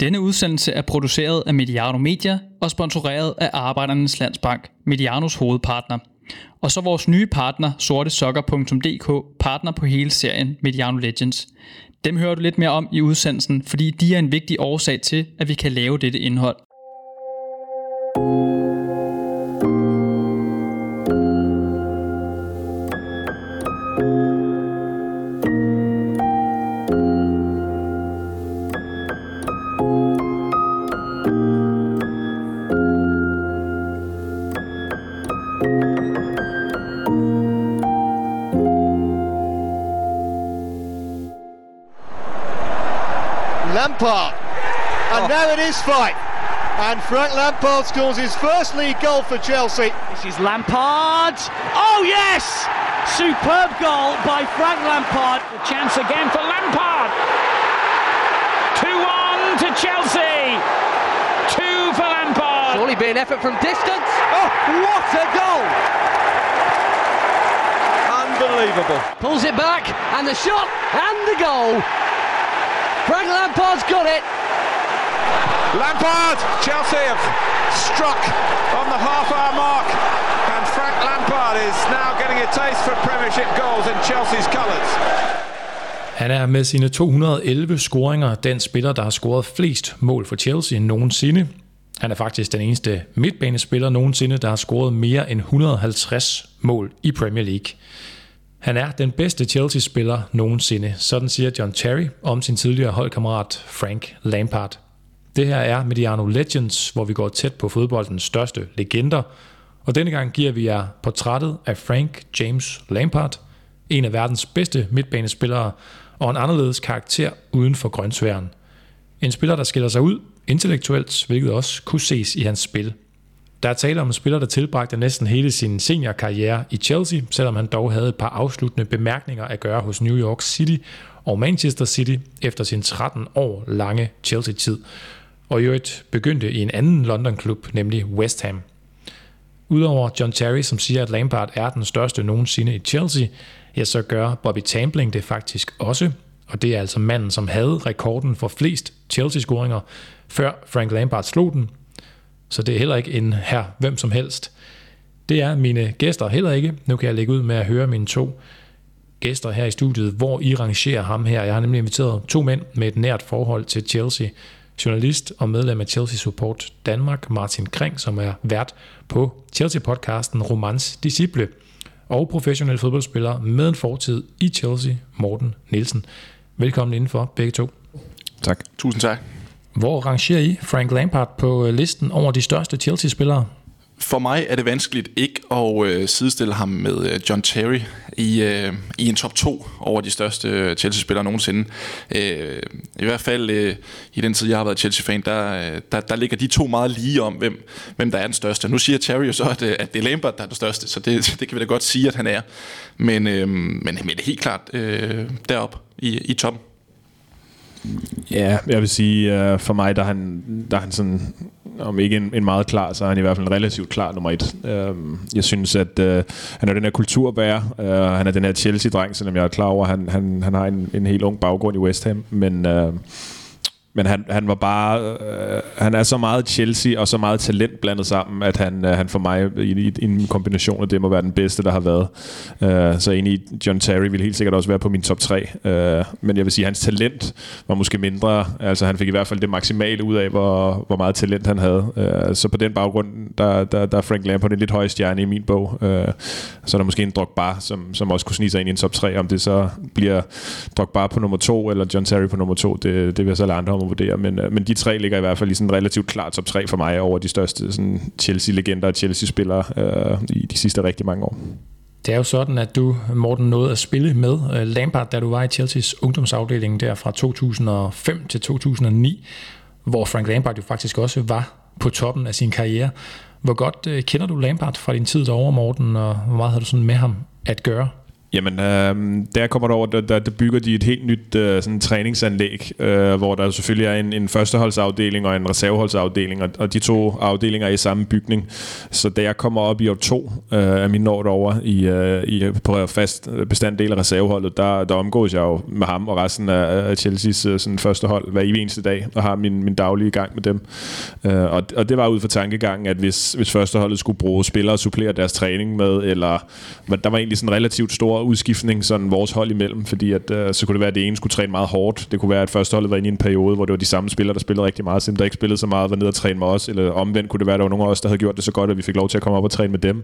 Denne udsendelse er produceret af Mediano Media og sponsoreret af Arbejdernes Landsbank, Medianos hovedpartner. Og så vores nye partner, sortesokker.dk, partner på hele serien Mediano Legends. Dem hører du lidt mere om i udsendelsen, fordi de er en vigtig årsag til, at vi kan lave dette indhold. Lampard. Lampard scores his first league goal for Chelsea. This is Lampard. Oh, yes! Superb goal by Frank Lampard. The chance again for Lampard. 2 1 to Chelsea. 2 for Lampard. Surely be an effort from distance. Oh, what a goal! Unbelievable. Pulls it back, and the shot, and the goal. Frank Lampard's got it. Lampard, Chelsea have struck on the half-hour mark, and Frank Lampard is now getting a taste for Premiership goals in Chelsea's colours. Han er med sine 211 scoringer den spiller, der har scoret flest mål for Chelsea nogensinde. Han er faktisk den eneste midtbanespiller nogensinde, der har scoret mere end 150 mål i Premier League. Han er den bedste Chelsea-spiller nogensinde, sådan siger John Terry om sin tidligere holdkammerat Frank Lampard. Det her er Mediano Legends, hvor vi går tæt på fodboldens største legender, og denne gang giver vi jer portrættet af Frank James Lampard, en af verdens bedste midtbanespillere og en anderledes karakter uden for grøntsværen. En spiller, der skiller sig ud intellektuelt, hvilket også kunne ses i hans spil – der er tale om en spiller, der tilbragte næsten hele sin seniorkarriere i Chelsea, selvom han dog havde et par afsluttende bemærkninger at gøre hos New York City og Manchester City efter sin 13 år lange Chelsea-tid, og i øvrigt begyndte i en anden London-klub, nemlig West Ham. Udover John Terry, som siger, at Lampard er den største nogensinde i Chelsea, ja, så gør Bobby Tambling det faktisk også, og det er altså manden, som havde rekorden for flest Chelsea-scoringer, før Frank Lampard slog den så det er heller ikke en her hvem som helst. Det er mine gæster heller ikke. Nu kan jeg lægge ud med at høre mine to gæster her i studiet, hvor I rangerer ham her. Jeg har nemlig inviteret to mænd med et nært forhold til Chelsea. Journalist og medlem af Chelsea Support Danmark, Martin Kring, som er vært på Chelsea-podcasten Romans Disciple, og professionel fodboldspiller med en fortid i Chelsea, Morten Nielsen. Velkommen indenfor, begge to. Tak. Tusind tak. Hvor rangerer I Frank Lampard på øh, listen over de største Chelsea-spillere? For mig er det vanskeligt ikke og øh, sidestille ham med øh, John Terry i, øh, i en top 2 over de største øh, Chelsea-spillere nogensinde. Øh, I hvert fald øh, i den tid, jeg har været Chelsea-fan, der, øh, der, der ligger de to meget lige om, hvem, hvem der er den største. Nu siger Terry jo så, at, øh, at det er Lampard, der er den største, så det, det kan vi da godt sige, at han er. Men, øh, men, men det er helt klart øh, derop i, i toppen. Ja, jeg vil sige, uh, for mig, der er han, der er han sådan, om ikke en, en meget klar, så er han i hvert fald en relativt klar nummer et. Uh, jeg synes, at uh, han er den her kulturbærer. Uh, han er den her Chelsea-dreng, selvom jeg er klar over, at han, han, han har en, en helt ung baggrund i West Ham. Men uh, men han, han var bare... Øh, han er så meget Chelsea og så meget talent blandet sammen, at han, øh, han for mig i, i, i en kombination af det må være den bedste, der har været. Øh, så egentlig John Terry vil helt sikkert også være på min top 3. Øh, men jeg vil sige, at hans talent var måske mindre. Altså han fik i hvert fald det maksimale ud af, hvor, hvor meget talent han havde. Øh, så på den baggrund, der, der, der er Frank Lampard en lidt høj stjerne i min bog. Øh, så er der måske en Drogba, som, som også kunne snige sig ind i en top 3. Om det så bliver Drogba på nummer 2, eller John Terry på nummer 2, det, det vil jeg så lade andre om at vurdere, men, øh, men de tre ligger i hvert fald i sådan relativt klart top 3 for mig over de største sådan Chelsea-legender og Chelsea-spillere øh, i de sidste rigtig mange år. Det er jo sådan, at du, Morten, nåede at spille med øh, Lampard, da du var i Chelseas ungdomsafdeling der fra 2005 til 2009, hvor Frank Lampard jo faktisk også var på toppen af sin karriere. Hvor godt øh, kender du Lampard fra din tid derovre, Morten, og hvor meget har du sådan med ham at gøre? Jamen, øh, der kommer der over, der, der, der bygger de et helt nyt øh, sådan træningsanlæg, øh, hvor der selvfølgelig er en, en førsteholdsafdeling og en reserveholdsafdeling, og, og de to afdelinger er i samme bygning. Så da jeg kommer op i år to øh, af min år derovre i, øh, i, på fast bestanddel af reserveholdet, der, der omgås jeg jo med ham og resten af, af Chelseas øh, sådan første hold hver eneste dag, og har min, min daglige gang med dem. Øh, og, og det var ud fra tankegangen, at hvis, hvis førsteholdet skulle bruge spillere og supplere deres træning med, eller der var egentlig sådan relativt stor udskiftning sådan vores hold imellem, fordi at, øh, så kunne det være, at det ene skulle træne meget hårdt. Det kunne være, at førsteholdet var inde i en periode, hvor det var de samme spillere, der spillede rigtig meget, selvom der ikke spillede så meget, var nede og træne med os, eller omvendt kunne det være, at der var nogle af os, der havde gjort det så godt, at vi fik lov til at komme op og træne med dem.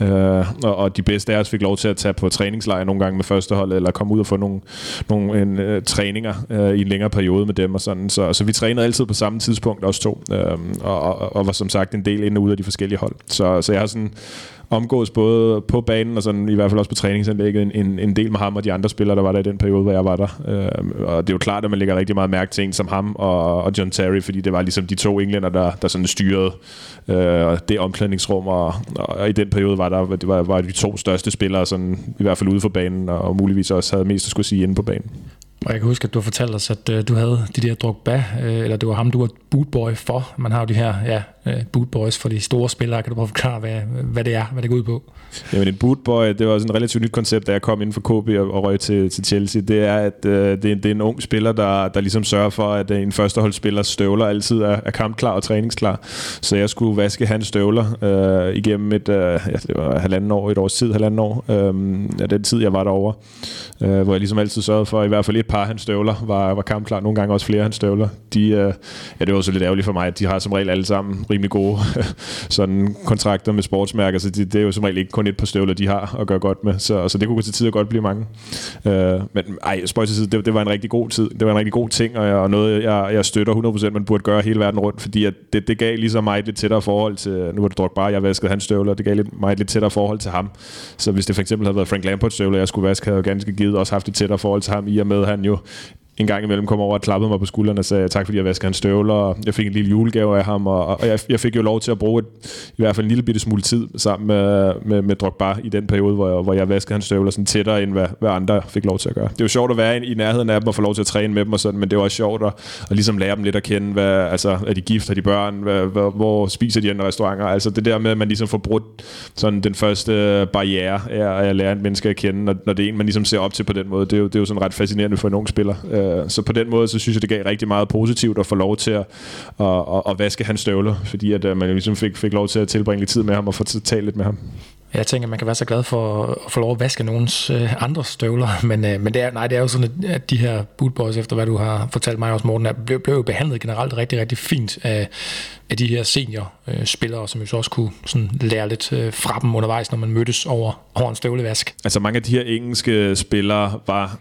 Øh, og, og, de bedste af os fik lov til at tage på træningslejr nogle gange med førsteholdet, eller komme ud og få nogle, nogle en, øh, træninger øh, i en længere periode med dem og sådan. Så, så vi trænede altid på samme tidspunkt, også to, øh, og, og, og var som sagt en del ind og ud af de forskellige hold. Så, så jeg har sådan omgås både på banen og sådan, i hvert fald også på træningsanlægget en, en, en del med ham og de andre spillere, der var der i den periode, hvor jeg var der. Øh, og det er jo klart, at man lægger rigtig meget mærke til en som ham og, og John Terry, fordi det var ligesom de to englænder, der, der sådan styrede øh, det omklædningsrum, og, og, i den periode var der det var, var de to største spillere, sådan, i hvert fald ude for banen, og muligvis også havde mest at skulle sige inde på banen. Og jeg kan huske, at du har fortalt os, at øh, du havde de der Drogba, øh, eller det var ham, du var bootboy for. Man har jo de her ja, øh, bootboys for de store spillere. Kan du prøve at forklare, hvad, hvad det er, hvad det går ud på? Jamen en bootboy, det var sådan et relativt nyt koncept, da jeg kom ind for KB og, og røg til, til Chelsea. Det er, at øh, det, det er en ung spiller, der, der ligesom sørger for, at øh, en førsteholdsspiller støvler altid er, er kampklar og træningsklar. Så jeg skulle vaske hans støvler øh, igennem et, øh, ja, det var halvanden år, et års tid, halvanden år, øh, af den tid, jeg var derovre. Øh, hvor jeg ligesom altid sørgede for, at i hvert fald et par af hans støvler var, var kampklar. Nogle gange også flere af hans støvler. De, øh, ja, det var så lidt ærgerligt for mig, at de har som regel alle sammen rimelig gode sådan kontrakter med sportsmærker, så de, det er jo som regel ikke kun et par støvler, de har at gøre godt med. Så, så det kunne til tider godt blive mange. Øh, men ej, spøj til side, det, det, var en rigtig god tid. Det var en rigtig god ting, og, jeg, og noget, jeg, jeg støtter 100%, man burde gøre hele verden rundt, fordi at det, det gav ligesom mig et lidt tættere forhold til, nu var det druk bare, jeg vaskede hans støvler, det gav lidt, mig et lidt tættere forhold til ham. Så hvis det for eksempel havde været Frank Lampard støvler, jeg skulle vaske, havde jeg ganske givet også haft et tættere forhold til ham, i og med at han jo en gang imellem kom over og klappede mig på skulderen og sagde tak, fordi jeg vaskede hans støvler, og jeg fik en lille julegave af ham, og, og jeg, jeg fik jo lov til at bruge et, i hvert fald en lille bitte smule tid sammen med, med, med Drogba i den periode, hvor jeg, hvor jeg vaskede hans støvler sådan tættere, end hvad, hvad andre fik lov til at gøre. Det er jo sjovt at være i, i nærheden af dem og få lov til at træne med dem og sådan, men det er også sjovt at, at ligesom lære dem lidt at kende, hvad, altså, er de gift, er de børn, hvad, hvad, hvor spiser de andre restauranter, altså det der med, at man ligesom får brudt sådan den første barriere er at lære en menneske at kende, når, når det er en, man ligesom ser op til på den måde, det er jo, det er jo sådan ret fascinerende for en ung spiller. Øh, Uh, så på den måde, så synes jeg, det gav rigtig meget positivt at få lov til at, at, at, at vaske hans støvler, fordi at, uh, man ligesom fik, fik lov til at tilbringe lidt tid med ham og få talt lidt med ham. Jeg tænker, man kan være så glad for at få lov at vaske nogens øh, andre støvler, men, øh, men det er, nej, det er jo sådan, at de her bootboys, efter hvad du har fortalt mig også, Morten, er, blev, blev jo behandlet generelt rigtig, rigtig fint af, af de her senior-spillere, øh, som jo så også kunne sådan, lære lidt øh, fra dem undervejs, når man mødtes over, over en støvlevask. Altså mange af de her engelske spillere var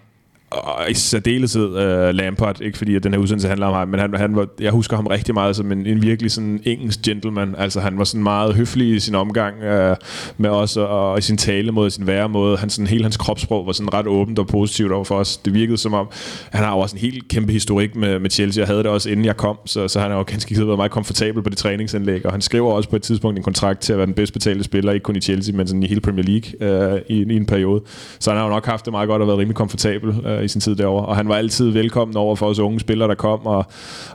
og i særdeleshed uh, øh, Lampard, ikke fordi at den her udsendelse handler om ham, men han, han var, jeg husker ham rigtig meget som en, en virkelig sådan engelsk gentleman. Altså han var sådan meget høflig i sin omgang uh, med os, og, og i sin tale måde, sin væremåde. Han, sådan, hele hans kropssprog var sådan ret åbent og positivt over for os. Det virkede som om, han har jo også en helt kæmpe historik med, med Chelsea. Jeg havde det også inden jeg kom, så, så han har jo ganske givet været meget komfortabel på det træningsanlæg, og han skriver også på et tidspunkt en kontrakt til at være den bedst betalte spiller, ikke kun i Chelsea, men sådan i hele Premier League uh, i, i en periode. Så han har jo nok haft det meget godt og været rimelig komfortabel i sin tid derovre. Og han var altid velkommen over for os unge spillere, der kom og,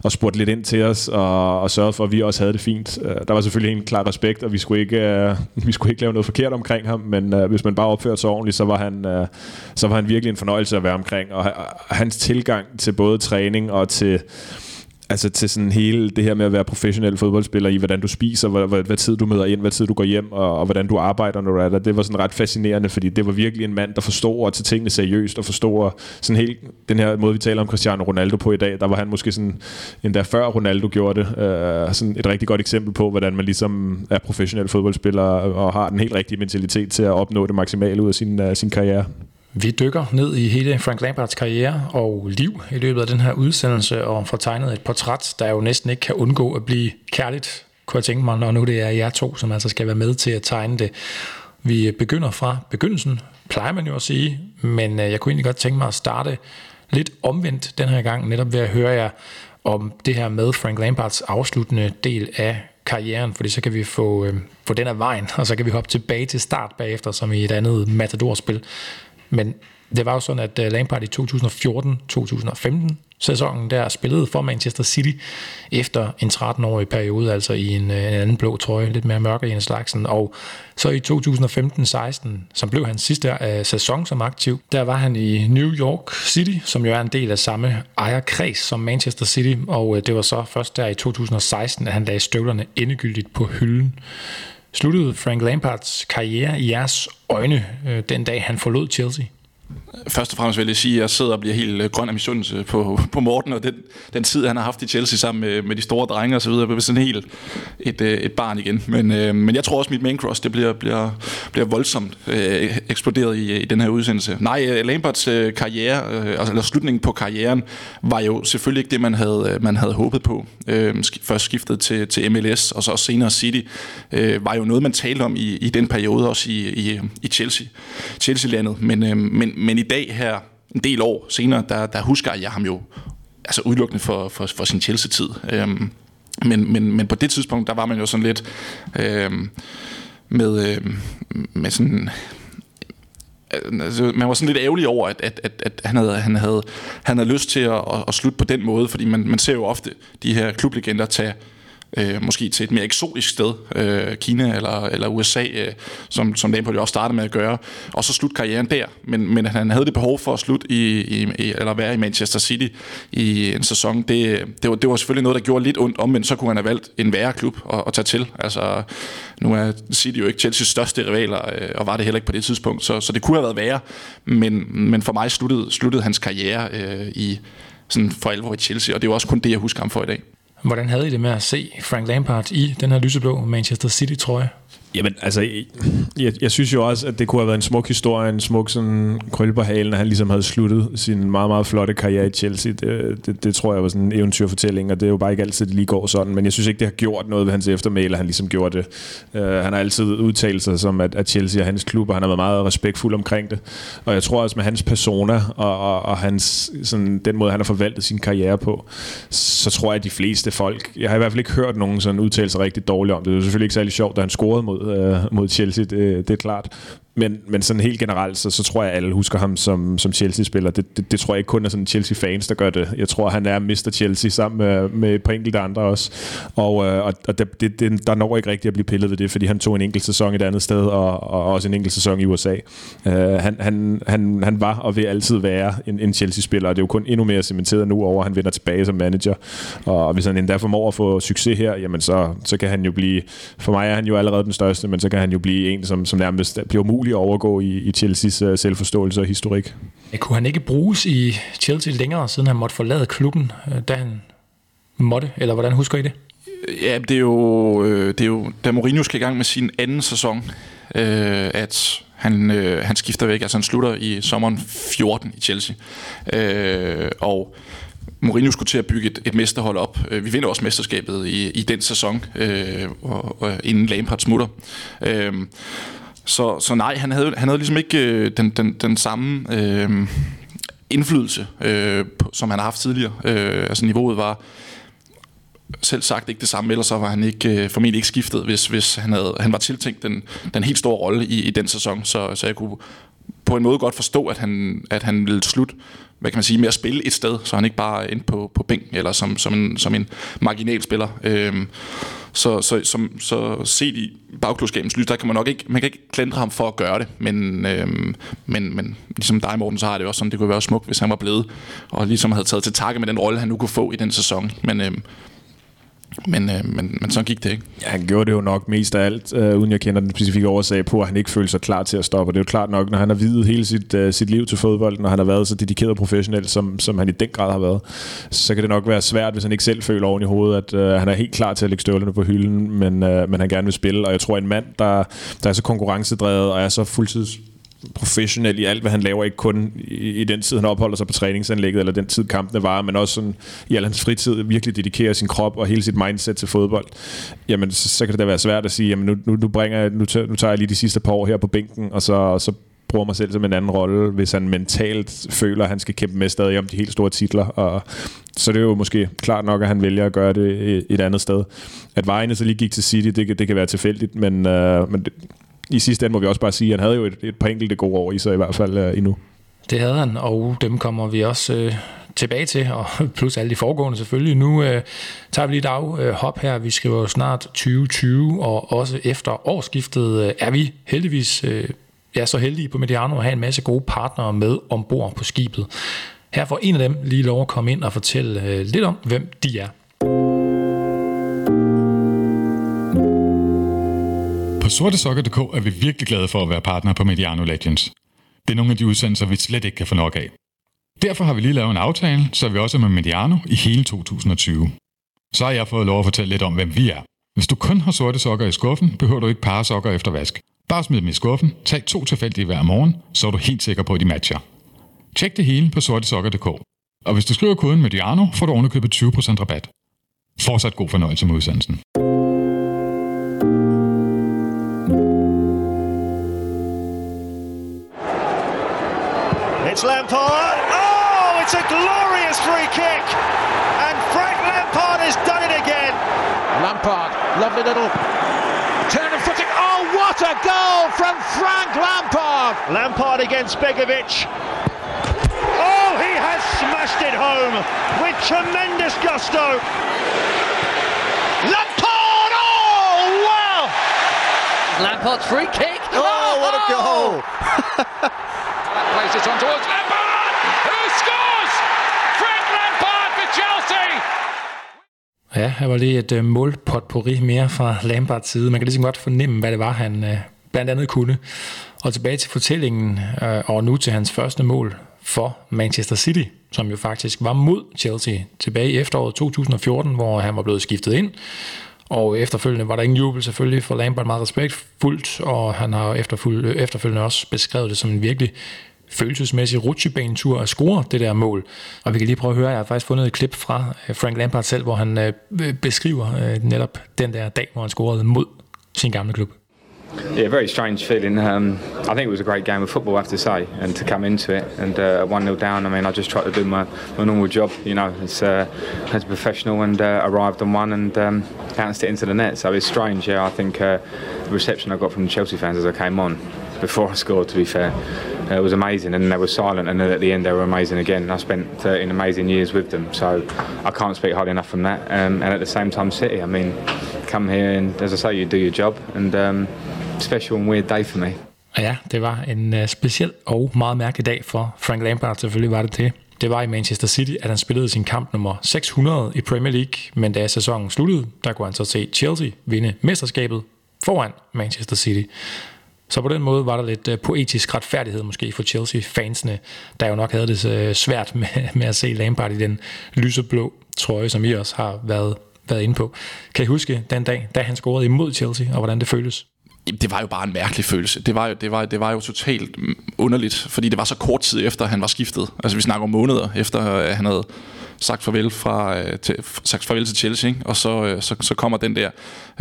og spurgte lidt ind til os og, og sørgede for, at vi også havde det fint. Uh, der var selvfølgelig en klar respekt, og vi skulle ikke, uh, vi skulle ikke lave noget forkert omkring ham, men uh, hvis man bare opførte sig ordentligt, så var, han, uh, så var han virkelig en fornøjelse at være omkring. Og, og hans tilgang til både træning og til altså til sådan hele det her med at være professionel fodboldspiller i, hvordan du spiser, hvad, hvad, hvad tid du møder ind, hvad tid du går hjem, og, og hvordan du arbejder, når du er der. Det var sådan ret fascinerende, fordi det var virkelig en mand, der forstod at tage tingene seriøst, og forstod sådan helt den her måde, vi taler om Cristiano Ronaldo på i dag, der var han måske sådan, endda før Ronaldo gjorde det, øh, sådan et rigtig godt eksempel på, hvordan man ligesom er professionel fodboldspiller, og har den helt rigtige mentalitet til at opnå det maksimale ud af sin, uh, sin karriere. Vi dykker ned i hele Frank Lampards karriere og liv i løbet af den her udsendelse og får tegnet et portræt, der jo næsten ikke kan undgå at blive kærligt, kunne jeg tænke mig, når nu det er jer to, som altså skal være med til at tegne det. Vi begynder fra begyndelsen, plejer man jo at sige, men øh, jeg kunne egentlig godt tænke mig at starte lidt omvendt den her gang, netop ved at høre jer om det her med Frank Lampards afsluttende del af karrieren, fordi så kan vi få, øh, få den af vejen, og så kan vi hoppe tilbage til start bagefter, som i et andet matadorspil. Men det var jo sådan, at Lampard i 2014-2015 sæsonen der spillede for Manchester City efter en 13-årig periode, altså i en, øh, en anden blå trøje, lidt mere mørke i en slags. Og så i 2015-16, som blev hans sidste uh, sæson som aktiv, der var han i New York City, som jo er en del af samme ejerkreds som Manchester City, og uh, det var så først der i 2016, at han lagde støvlerne endegyldigt på hylden. Sluttede Frank Lampards karriere i jeres øjne øh, den dag, han forlod Chelsea? Først og fremmest vil jeg sige, at jeg sidder og bliver helt øh, grøn af misundelse på, på Morten, og den, den tid, han har haft i Chelsea sammen med, med de store drenge og så videre, bliver sådan helt et, øh, et barn igen. Men, øh, men jeg tror også, at mit main cross, det bliver, bliver, bliver voldsomt øh, eksploderet i, i den her udsendelse. Nej, øh, Lamberts Lampards øh, karriere, øh, altså, eller slutningen på karrieren, var jo selvfølgelig ikke det, man havde, man havde håbet på. Øh, først skiftet til, til MLS, og så også senere City, øh, var jo noget, man talte om i, i den periode, også i, i, i Chelsea, Chelsea-landet. Men, øh, men, men i dag her, en del år senere, der, der husker jeg ham jo altså udelukkende for, for, for sin Chelsea-tid. Øhm, men, men, men på det tidspunkt, der var man jo sådan lidt øhm, med, øhm, med sådan øh, altså, man var sådan lidt ærgerlig over, at, at, at, at han, havde, han, havde, han havde lyst til at, at, at slutte på den måde, fordi man, man ser jo ofte de her klublegender tage øh, måske til et mere eksotisk sted, øh, Kina eller, eller USA, øh, som, som Lampard jo også startede med at gøre, og så slutte karrieren der. Men, men han havde det behov for at slutte i, i, eller være i Manchester City i en sæson. Det, det, var, det var selvfølgelig noget, der gjorde lidt ondt om, men så kunne han have valgt en værre klub at, at tage til. Altså, nu er City jo ikke Chelseas største rivaler, øh, og var det heller ikke på det tidspunkt, så, så det kunne have været værre, men, men for mig sluttede, sluttede hans karriere øh, i sådan for alvor i Chelsea, og det er jo også kun det, jeg husker ham for i dag. Hvordan havde I det med at se Frank Lampard i den her lyseblå Manchester City-trøje? Jamen, altså, jeg, jeg synes jo også, at det kunne have været en smuk historie, en smuk sådan krøl på halen, at han ligesom havde sluttet sin meget, meget flotte karriere i Chelsea. Det, det, det tror jeg var sådan en eventyrfortælling, og det er jo bare ikke altid, det lige går sådan. Men jeg synes ikke, det har gjort noget ved hans eftermæle, han ligesom gjorde det. Uh, han har altid udtalt sig som, at, at Chelsea er hans klub, og han har været meget respektfuld omkring det. Og jeg tror også med hans persona, og, og, og hans, sådan, den måde, han har forvaltet sin karriere på, så tror jeg, at de fleste folk, jeg har i hvert fald ikke hørt nogen sådan udtale sig rigtig dårligt om det. Det er selvfølgelig ikke særlig sjovt, da han scorede mod mod, øh, mod Chelsea, det, det er klart. Men, men sådan helt generelt, så, så tror jeg, at alle husker ham som, som Chelsea-spiller. Det, det, det tror jeg ikke kun er sådan Chelsea-fans, der gør det. Jeg tror, han er Mr. Chelsea sammen med, med et par enkelte andre også. Og, øh, og, og det, det, der når ikke rigtigt at blive pillet ved det, fordi han tog en enkelt sæson et andet sted, og, og også en enkelt sæson i USA. Øh, han, han, han, han var og vil altid være en, en Chelsea-spiller, og det er jo kun endnu mere cementeret nu over, at han vender tilbage som manager. Og hvis han endda formår at få succes her, jamen så, så kan han jo blive, for mig er han jo allerede den største, men så kan han jo blive en, som, som nærmest bliver umulig at overgå i, i Chelseas uh, selvforståelse og historik. Kunne han ikke bruges i Chelsea længere, siden han måtte forlade klubben, øh, da han måtte, eller hvordan husker I det? Ja, det er jo, øh, det er jo da Mourinho skal i gang med sin anden sæson, øh, at han, øh, han skifter væk, altså han slutter i sommeren 14 i Chelsea. Øh, og Mourinho skulle til at bygge et, et mesterhold op. Vi vinder også mesterskabet i, i den sæson, øh, og, og inden Lampard smutter. Øh, så, så nej, han havde, han havde ligesom ikke øh, den, den, den samme øh, indflydelse, øh, på, som han har haft tidligere. Øh, altså niveauet var selv sagt ikke det samme, ellers så var han ikke, øh, formentlig ikke skiftet, hvis, hvis han, havde, han var tiltænkt den, den helt store rolle i, i den sæson. Så, så jeg kunne på en måde godt forstå, at han, at han ville slutte hvad kan man sige, med at spille et sted, så han ikke bare endte på, på bænken, eller som, som, en, som en marginal spiller. Øh, så, så, som, så set i bagklodskabens lys, der kan man nok ikke, man kan ikke klandre ham for at gøre det, men, øhm, men, men ligesom dig, Morten, så har det også sådan, det kunne være smukt, hvis han var blevet, og ligesom havde taget til takke med den rolle, han nu kunne få i den sæson. Men, øhm, men, øh, men, men så gik det ikke. Ja, han gjorde det jo nok mest af alt, øh, uden jeg kender den specifikke årsag på, at han ikke følte sig klar til at stoppe. det er jo klart nok, når han har videt hele sit, øh, sit liv til fodbold, når han har været så dedikeret og professionel, som, som han i den grad har været, så kan det nok være svært, hvis han ikke selv føler oven i hovedet, at øh, han er helt klar til at lægge støvlerne på hylden, men, øh, men han gerne vil spille. Og jeg tror, en mand, der, der er så konkurrencedrevet og er så fuldtids professionel i alt, hvad han laver, ikke kun i, i den tid, han opholder sig på træningsanlægget, eller den tid, kampene var, men også sådan, i al hans fritid virkelig dedikerer sin krop og hele sit mindset til fodbold, jamen så, så kan det da være svært at sige, jamen nu, nu, nu, bringer, nu, tager, nu tager jeg lige de sidste par år her på bænken, og så, og så bruger mig selv som en anden rolle, hvis han mentalt føler, at han skal kæmpe med stadig om de helt store titler. Og så det er jo måske klart nok, at han vælger at gøre det et andet sted. At vejene så lige gik til City, det, det kan være tilfældigt, men, øh, men det, i sidste ende må vi også bare sige, at han havde jo et, et par enkelte gode år i sig i hvert fald øh, endnu. Det havde han, og dem kommer vi også øh, tilbage til, og plus alle de foregående selvfølgelig. Nu øh, tager vi lige et af øh, hop her. Vi skriver snart 2020, og også efter årsskiftet øh, er vi heldigvis øh, ja, så heldige på Mediano at have en masse gode partnere med ombord på skibet. Her får en af dem lige lov at komme ind og fortælle øh, lidt om, hvem de er. På sortesokker.dk er vi virkelig glade for at være partner på Mediano Legends. Det er nogle af de udsendelser, vi slet ikke kan få nok af. Derfor har vi lige lavet en aftale, så vi også er med Mediano i hele 2020. Så har jeg fået lov at fortælle lidt om, hvem vi er. Hvis du kun har sorte sokker i skuffen, behøver du ikke pare sokker efter vask. Bare smid dem i skuffen, tag to tilfældige hver morgen, så er du helt sikker på, at de matcher. Tjek det hele på sortesokker.dk. Og hvis du skriver koden Mediano, får du ovenikøbet 20% rabat. Fortsat god fornøjelse med udsendelsen. It's Lampard. Oh, it's a glorious free kick. And Frank Lampard has done it again. Lampard, lovely little turn of footing. Oh, what a goal from Frank Lampard! Lampard against Begovic. Oh, he has smashed it home with tremendous gusto. Lampard! Oh, wow! Lampard's free kick. Oh, what a goal! Plays it on towards Lampard, who scores! Frank Lampard for Chelsea! Ja, her var lige et øh, målpotpourri mere fra Lampards side. Man kan ligesom godt fornemme, hvad det var, han øh, blandt andet kunne. Og tilbage til fortællingen, øh, og nu til hans første mål for Manchester City, som jo faktisk var mod Chelsea tilbage i efteråret 2014, hvor han var blevet skiftet ind. Og efterfølgende var der ingen jubel selvfølgelig for Lampard meget respektfuldt, og han har efterfølgende, efterfølgende også beskrevet det som en virkelig følelsesmæssig rutsjebanetur at score det der mål. Og vi kan lige prøve at høre, jeg har faktisk fundet et klip fra øh, Frank Lampard selv, hvor han øh, beskriver øh, netop den der dag, hvor han scorede mod sin gamle klub. Yeah, very strange feeling. Um, I think it was a great game of football, I have to say, and to come into it and uh, one 0 down. I mean, I just tried to do my, my normal job, you know, as uh, as a professional, and uh, arrived on one and um, bounced it into the net. So it's strange. Yeah, I think uh, the reception I got from the Chelsea fans as I came on before I scored, to be fair, it was amazing, and they were silent, and then at the end they were amazing again. I spent 13 amazing years with them, so I can't speak highly enough from that. Um, and at the same time, City. I mean, come here and, as I say, you do your job, and um, special and weird day for me. Ja, det var en uh, speciel og meget mærkelig dag for Frank Lampard, selvfølgelig var det det. Det var i Manchester City, at han spillede sin kamp nummer 600 i Premier League, men da sæsonen sluttede, der kunne han så se Chelsea vinde mesterskabet foran Manchester City. Så på den måde var der lidt øh, poetisk retfærdighed måske for Chelsea-fansene, der jo nok havde det øh, svært med, med at se Lampard i den lyseblå trøje, som I også har været, været inde på. Kan I huske den dag, da han scorede imod Chelsea, og hvordan det føltes? Det var jo bare en mærkelig følelse. Det var jo, det var, det var jo totalt underligt, fordi det var så kort tid efter, han var skiftet. Altså vi snakker om måneder efter, at han havde sagt farvel, fra, øh, til, sagt farvel til Chelsea, ikke? og så, øh, så, så kommer den der.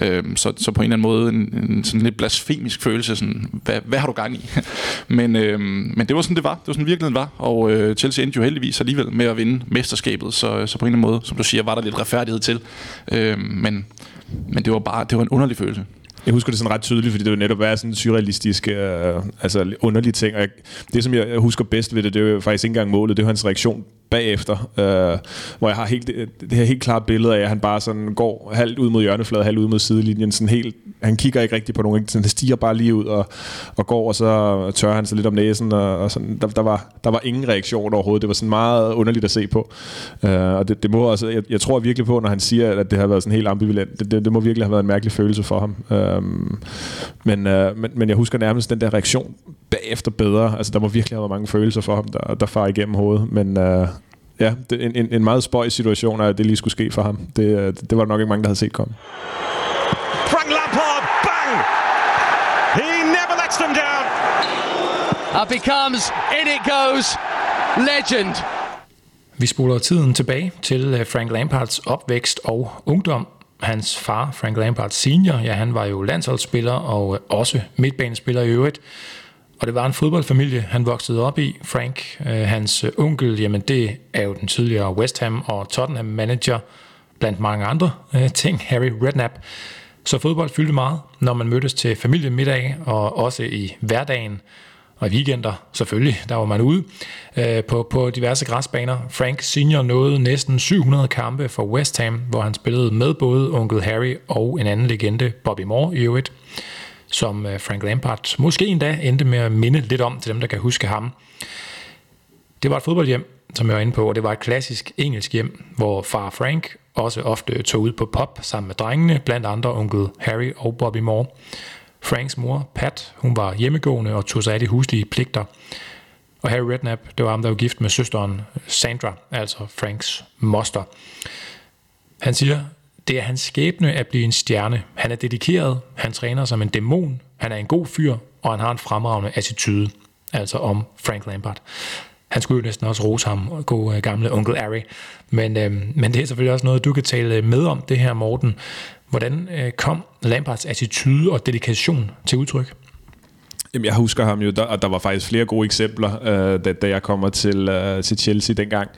øh, så, så på en eller anden måde en, en sådan lidt blasfemisk følelse, sådan, hvad, hvad har du gang i? men, øh, men det var sådan, det var. Det var sådan virkeligheden var, og øh, Chelsea endte jo heldigvis alligevel med at vinde mesterskabet, så, øh, så på en eller anden måde, som du siger, var der lidt retfærdighed til. øh, men, men det var bare det var en underlig følelse. Jeg husker det sådan ret tydeligt, fordi det jo netop er sådan en surrealistisk, øh, altså underlige ting. Og jeg, det, som jeg, husker bedst ved det, det er jo faktisk ikke engang målet, det er hans reaktion bagefter, øh, hvor jeg har helt, det, det her helt klare billede af, at han bare sådan går halvt ud mod hjørnefladen, halvt ud mod sidelinjen, sådan helt, han kigger ikke rigtig på nogen, sådan, han stiger bare lige ud og, og går, og så tørrer han sig lidt om næsen, og, og sådan, der, der, var, der var ingen reaktion overhovedet, det var sådan meget underligt at se på, øh, og det, det må også, jeg, jeg tror virkelig på, når han siger, at det har været sådan helt ambivalent, det, det, det må virkelig have været en mærkelig følelse for ham, øh, men, øh, men, men jeg husker nærmest den der reaktion bagefter bedre, altså der må virkelig have været mange følelser for ham, der, der far igennem hovedet, men øh, ja, det, en, en, en meget spøj situation, at det lige skulle ske for ham. Det, øh, det var nok ikke mange, der havde set komme. Frank Lampard, bang! He never lets them down. And becomes, in it goes, legend. Vi spoler tiden tilbage til øh, Frank Lampards opvækst og ungdom. Hans far, Frank Lampard senior, ja, han var jo landsholdsspiller og øh, også midtbanespiller i øvrigt. Og det var en fodboldfamilie, han voksede op i. Frank, øh, hans onkel, jamen det er jo den tidligere West Ham og Tottenham manager, blandt mange andre øh, ting, Harry Redknapp. Så fodbold fyldte meget, når man mødtes til familiemiddag, og også i hverdagen og i weekender selvfølgelig, der var man ude øh, på, på diverse græsbaner. Frank Senior nåede næsten 700 kampe for West Ham, hvor han spillede med både onkel Harry og en anden legende, Bobby Moore i øvrigt, som øh, Frank Lampard måske endda endte med at minde lidt om til dem, der kan huske ham. Det var et fodboldhjem, som jeg var inde på, og det var et klassisk engelsk hjem, hvor far Frank også ofte tog ud på pop sammen med drengene, blandt andre onkel Harry og Bobby Moore. Franks mor, Pat, hun var hjemmegående og tog sig af de huslige pligter. Og Harry Redknapp, det var ham, der var gift med søsteren Sandra, altså Franks moster. Han siger, det er hans skæbne at blive en stjerne. Han er dedikeret, han træner som en dæmon, han er en god fyr, og han har en fremragende attitude, altså om Frank Lampard. Han skulle jo næsten også rose ham, god øh, gamle onkel Harry. Men, øh, men det er selvfølgelig også noget, du kan tale med om det her, Morten. Hvordan øh, kom Lampards attitude og dedikation til udtryk? Jamen, jeg husker ham jo, der, og der var faktisk flere gode eksempler, øh, da, da jeg kommer til, øh, til Chelsea dengang.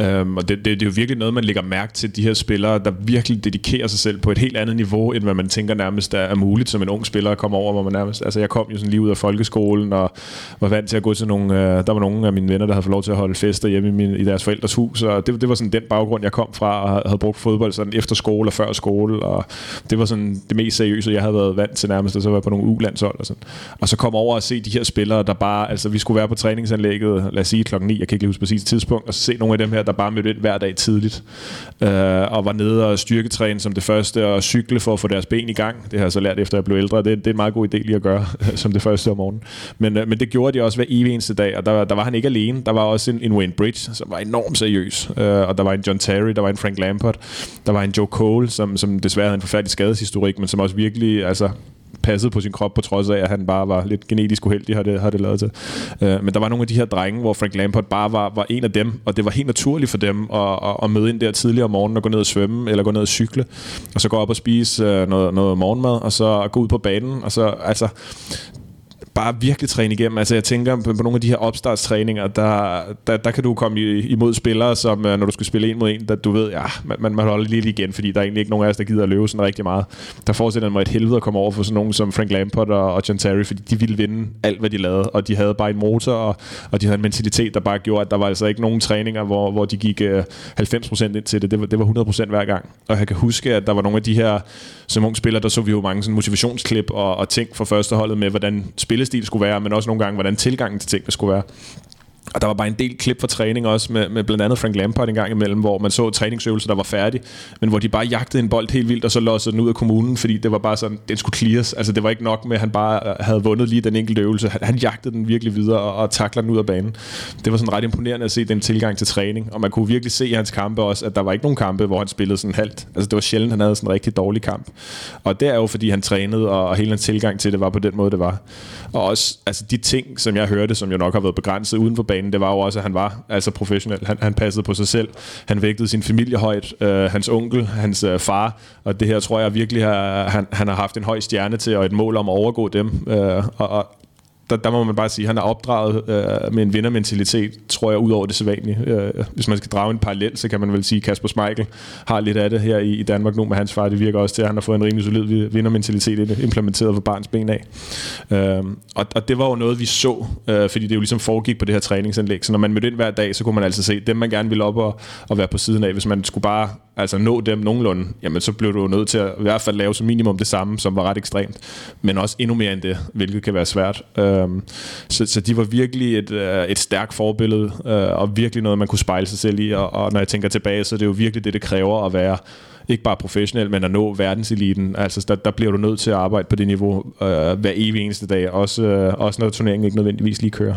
Øhm, og det, det, det er jo virkelig noget, man lægger mærke til, de her spillere, der virkelig dedikerer sig selv på et helt andet niveau, end hvad man tænker nærmest er, er muligt som en ung spiller at komme over, hvor man nærmest... Altså, jeg kom jo sådan lige ud af folkeskolen, og var vant til at gå til nogle... Øh, der var nogle af mine venner, der havde fået lov til at holde fester hjemme i, min, i deres forældres hus, og det, det var sådan den baggrund, jeg kom fra, og havde brugt fodbold sådan efter skole og før skole, og det var sådan det mest seriøse, jeg havde været vant til nærmest, og så var jeg på nogle ulandshold og sådan. Og så kom over og se de her spillere, der bare, altså vi skulle være på træningsanlægget, lad os sige klokken 9, jeg kan ikke lige huske præcis tidspunkt, og se nogle af dem her, der bare mødte ind hver dag tidligt, øh, og var nede og styrketræne som det første, og cykle for at få deres ben i gang. Det har jeg så lært efter jeg blev ældre, det, det er en meget god idé lige at gøre, som det første om morgenen. Men, øh, men det gjorde de også hver evig eneste dag, og der, der var han ikke alene, der var også en, en Wayne Bridge, som var enormt seriøs, øh, og der var en John Terry, der var en Frank Lampard, der var en Joe Cole, som, som desværre havde en forfærdelig skadeshistorik, men som også virkelig, altså passet på sin krop, på trods af, at han bare var lidt genetisk uheldig, har det, har det lavet til. Øh, men der var nogle af de her drenge, hvor Frank Lampard bare var, var en af dem, og det var helt naturligt for dem at, at, at møde ind der tidligere om morgenen og gå ned og svømme, eller gå ned og cykle, og så gå op og spise øh, noget, noget morgenmad, og så gå ud på banen, og så, altså, bare virkelig træne igennem. Altså jeg tænker på, nogle af de her opstartstræninger, der, der, der kan du komme imod spillere, som øh, når du skal spille en mod en, der du ved, ja, man, man, holder lige igen, fordi der er egentlig ikke nogen af os, der gider at løbe sådan rigtig meget. Der fortsætter mig et helvede at komme over for sådan nogen som Frank Lampard og, og John Terry, fordi de ville vinde alt, hvad de lavede, og de havde bare en motor, og, og de havde en mentalitet, der bare gjorde, at der var altså ikke nogen træninger, hvor, hvor de gik øh, 90% ind til det. Det var, det var 100% hver gang. Og jeg kan huske, at der var nogle af de her, som unge spillere, der så vi jo mange sådan motivationsklip og, og ting fra førsteholdet med, hvordan spillestil skulle være, men også nogle gange, hvordan tilgangen til tingene skulle være. Og der var bare en del klip fra træning også med, med blandt andet Frank Lampard en gang imellem, hvor man så træningsøvelser, der var færdige, men hvor de bare jagtede en bold helt vildt, og så lossede den ud af kommunen, fordi det var bare sådan, den skulle clears. Altså det var ikke nok med, at han bare øh, havde vundet lige den enkelte øvelse. Han, han jagtede den virkelig videre og, og takler den ud af banen. Det var sådan ret imponerende at se den tilgang til træning, og man kunne virkelig se i hans kampe også, at der var ikke nogen kampe, hvor han spillede sådan halvt. Altså det var sjældent, han havde sådan en rigtig dårlig kamp. Og det er jo, fordi han trænede, og, og hele hans tilgang til det var på den måde, det var. Og også altså de ting, som jeg hørte, som jo nok har været begrænset uden for banen, det var jo også, at han var altså professionel. Han, han passede på sig selv. Han vægtede sin familie højt. Øh, hans onkel, hans øh, far. Og det her tror jeg virkelig, har, han, han har haft en høj stjerne til, og et mål om at overgå dem. Øh, og, og der, der må man bare sige, at han er opdraget øh, med en vindermentalitet, tror jeg, ud over det sædvanlige. Øh, hvis man skal drage en parallel, så kan man vel sige, at Kasper Schmeichel har lidt af det her i, i Danmark nu med hans far. Det virker også til, at han har fået en rimelig solid vindermentalitet implementeret fra barns ben af. Øh, og, og det var jo noget, vi så, øh, fordi det jo ligesom foregik på det her træningsanlæg. Så når man mødte ind hver dag, så kunne man altså se dem, man gerne ville op og, og være på siden af. Hvis man skulle bare altså nå dem nogenlunde, jamen så blev du nødt til at i hvert fald lave som minimum det samme, som var ret ekstremt, men også endnu mere end det, hvilket kan være svært. Øh, Øhm, så, så de var virkelig et, øh, et stærkt forbillede, øh, og virkelig noget, man kunne spejle sig selv i, og, og når jeg tænker tilbage, så er det jo virkelig det, det kræver at være ikke bare professionel, men at nå verdenseliten. Altså, der, der bliver du nødt til at arbejde på det niveau øh, hver evig eneste dag, også, øh, også når turneringen ikke nødvendigvis lige kører.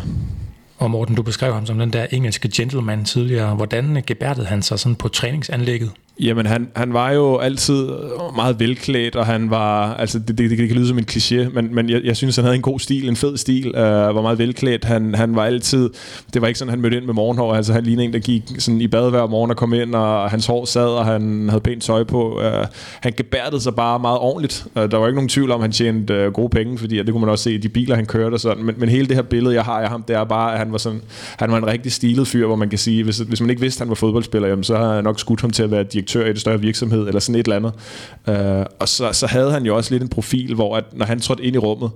Og Morten, du beskrev ham som den der engelske gentleman tidligere. Hvordan gebærdede han sig sådan på træningsanlægget? Jamen, han, han var jo altid meget velklædt, og han var, altså det, det, det kan lyde som en kliché, men, men jeg, jeg synes, han havde en god stil, en fed stil, øh, var meget velklædt. Han, han var altid, det var ikke sådan, han mødte ind med morgenhår, altså han lignede en, der gik sådan i bad hver morgen og kom ind, og hans hår sad, og han havde pænt tøj på. Øh, han gebærdede sig bare meget ordentligt. Øh, der var ikke nogen tvivl om, at han tjente øh, gode penge, fordi det kunne man også se i de biler, han kørte og sådan, men, men hele det her billede, jeg har af ham, det er bare, at han var, sådan, han var en rigtig stilet fyr, hvor man kan sige, hvis, hvis man ikke vidste, at han var fodboldspiller, jamen, så har jeg nok skudt ham til at være direktør i en større virksomhed, eller sådan et eller andet. Øh, og så, så havde han jo også lidt en profil, hvor at, når han trådte ind i rummet,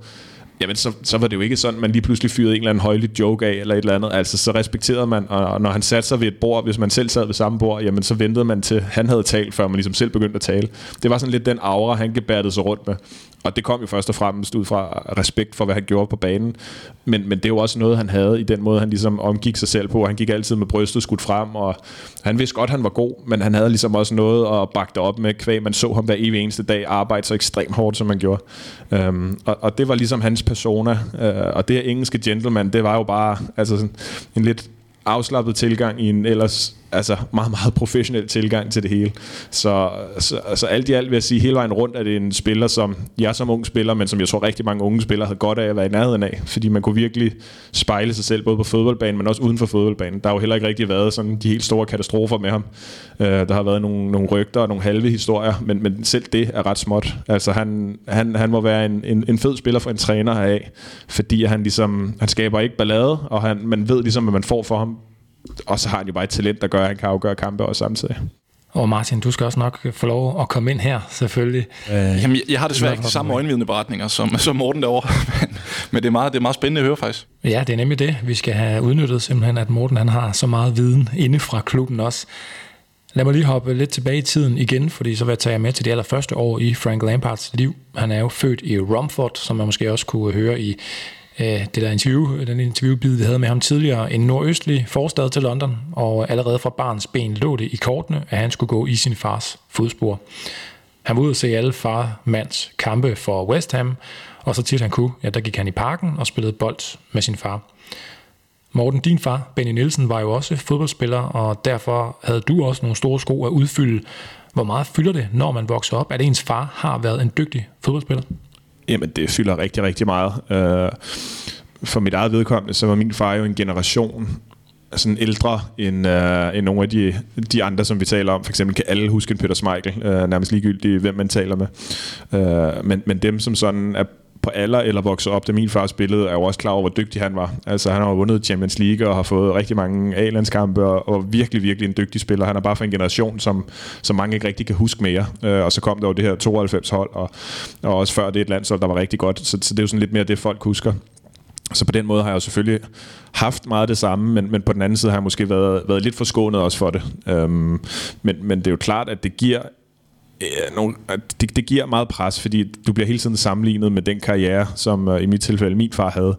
jamen så, så var det jo ikke sådan, man lige pludselig fyrede en eller anden højlig joke af, eller et eller andet. Altså, så respekterede man, og når han satte sig ved et bord, hvis man selv sad ved samme bord, jamen så ventede man til, han havde talt, før man ligesom selv begyndte at tale. Det var sådan lidt den aura, han gebærdede sig rundt med. Og det kom jo først og fremmest ud fra respekt for, hvad han gjorde på banen. Men, men det er jo også noget, han havde i den måde, han ligesom omgik sig selv på. Han gik altid med brystet skudt frem, og han vidste godt, han var god, men han havde ligesom også noget at bakke det op med kvæg. Man så ham hver evig eneste dag arbejde så ekstremt hårdt, som man gjorde. Øhm, og, og det var ligesom hans persona. øh, og det her engelske gentleman, det var jo bare altså sådan en lidt afslappet tilgang i en ellers altså meget, meget professionel tilgang til det hele. Så, så, så alt i alt vil jeg sige, hele vejen rundt er det en spiller, som jeg som ung spiller, men som jeg tror rigtig mange unge spillere havde godt af at være i nærheden af, fordi man kunne virkelig spejle sig selv, både på fodboldbanen, men også uden for fodboldbanen. Der har jo heller ikke rigtig været sådan de helt store katastrofer med ham. Uh, der har været nogle, nogle rygter og nogle halve historier, men, men selv det er ret småt. Altså han, han, han må være en, en, en fed spiller for en træner heraf, fordi han ligesom, han skaber ikke ballade, og han, man ved ligesom, hvad man får for ham og så har han jo bare et talent, der gør, at han kan afgøre kampe også samtidig. Og Martin, du skal også nok få lov at komme ind her, selvfølgelig. Øh, Jamen, jeg, jeg har desværre ikke de samme øjenvidende beretninger som, som Morten derovre, men, men det, er meget, det er meget spændende at høre faktisk. Ja, det er nemlig det. Vi skal have udnyttet simpelthen, at Morten han har så meget viden inde fra klubben også. Lad mig lige hoppe lidt tilbage i tiden igen, fordi så vil jeg tage jer med til de allerførste år i Frank Lampards liv. Han er jo født i Romford, som man måske også kunne høre i øh, det der interview, øh, den interviewbid, vi havde med ham tidligere, en nordøstlig forstad til London, og allerede fra barns ben lå det i kortene, at han skulle gå i sin fars fodspor. Han var ude at se alle far mands kampe for West Ham, og så tit han kunne, ja, der gik han i parken og spillede bold med sin far. Morten, din far, Benny Nielsen, var jo også fodboldspiller, og derfor havde du også nogle store sko at udfylde. Hvor meget fylder det, når man vokser op, at ens far har været en dygtig fodboldspiller? Jamen, det fylder rigtig, rigtig meget. Øh, for mit eget vedkommende, så var min far jo en generation altså sådan ældre end, øh, end nogle af de, de andre, som vi taler om. For eksempel kan alle huske en Peter Schmeichel, øh, nærmest ligegyldigt, hvem man taler med. Øh, men, men dem, som sådan er på alder eller vokset op, da min far spillede, er jo også klar over, hvor dygtig han var. Altså, han har vundet Champions League og har fået rigtig mange A-landskampe, og, og virkelig, virkelig en dygtig spiller. Han er bare for en generation, som, som mange ikke rigtig kan huske mere. Øh, og så kom der jo det her 92-hold, og, og også før det et landshold, der var rigtig godt. Så, så det er jo sådan lidt mere det, folk husker. Så på den måde har jeg jo selvfølgelig haft meget det samme, men, men på den anden side har jeg måske været, været lidt forskånet også for det. Øhm, men, men det er jo klart, at det giver øh, nogle, det, det giver meget pres, fordi du bliver hele tiden sammenlignet med den karriere, som uh, i mit tilfælde min far havde.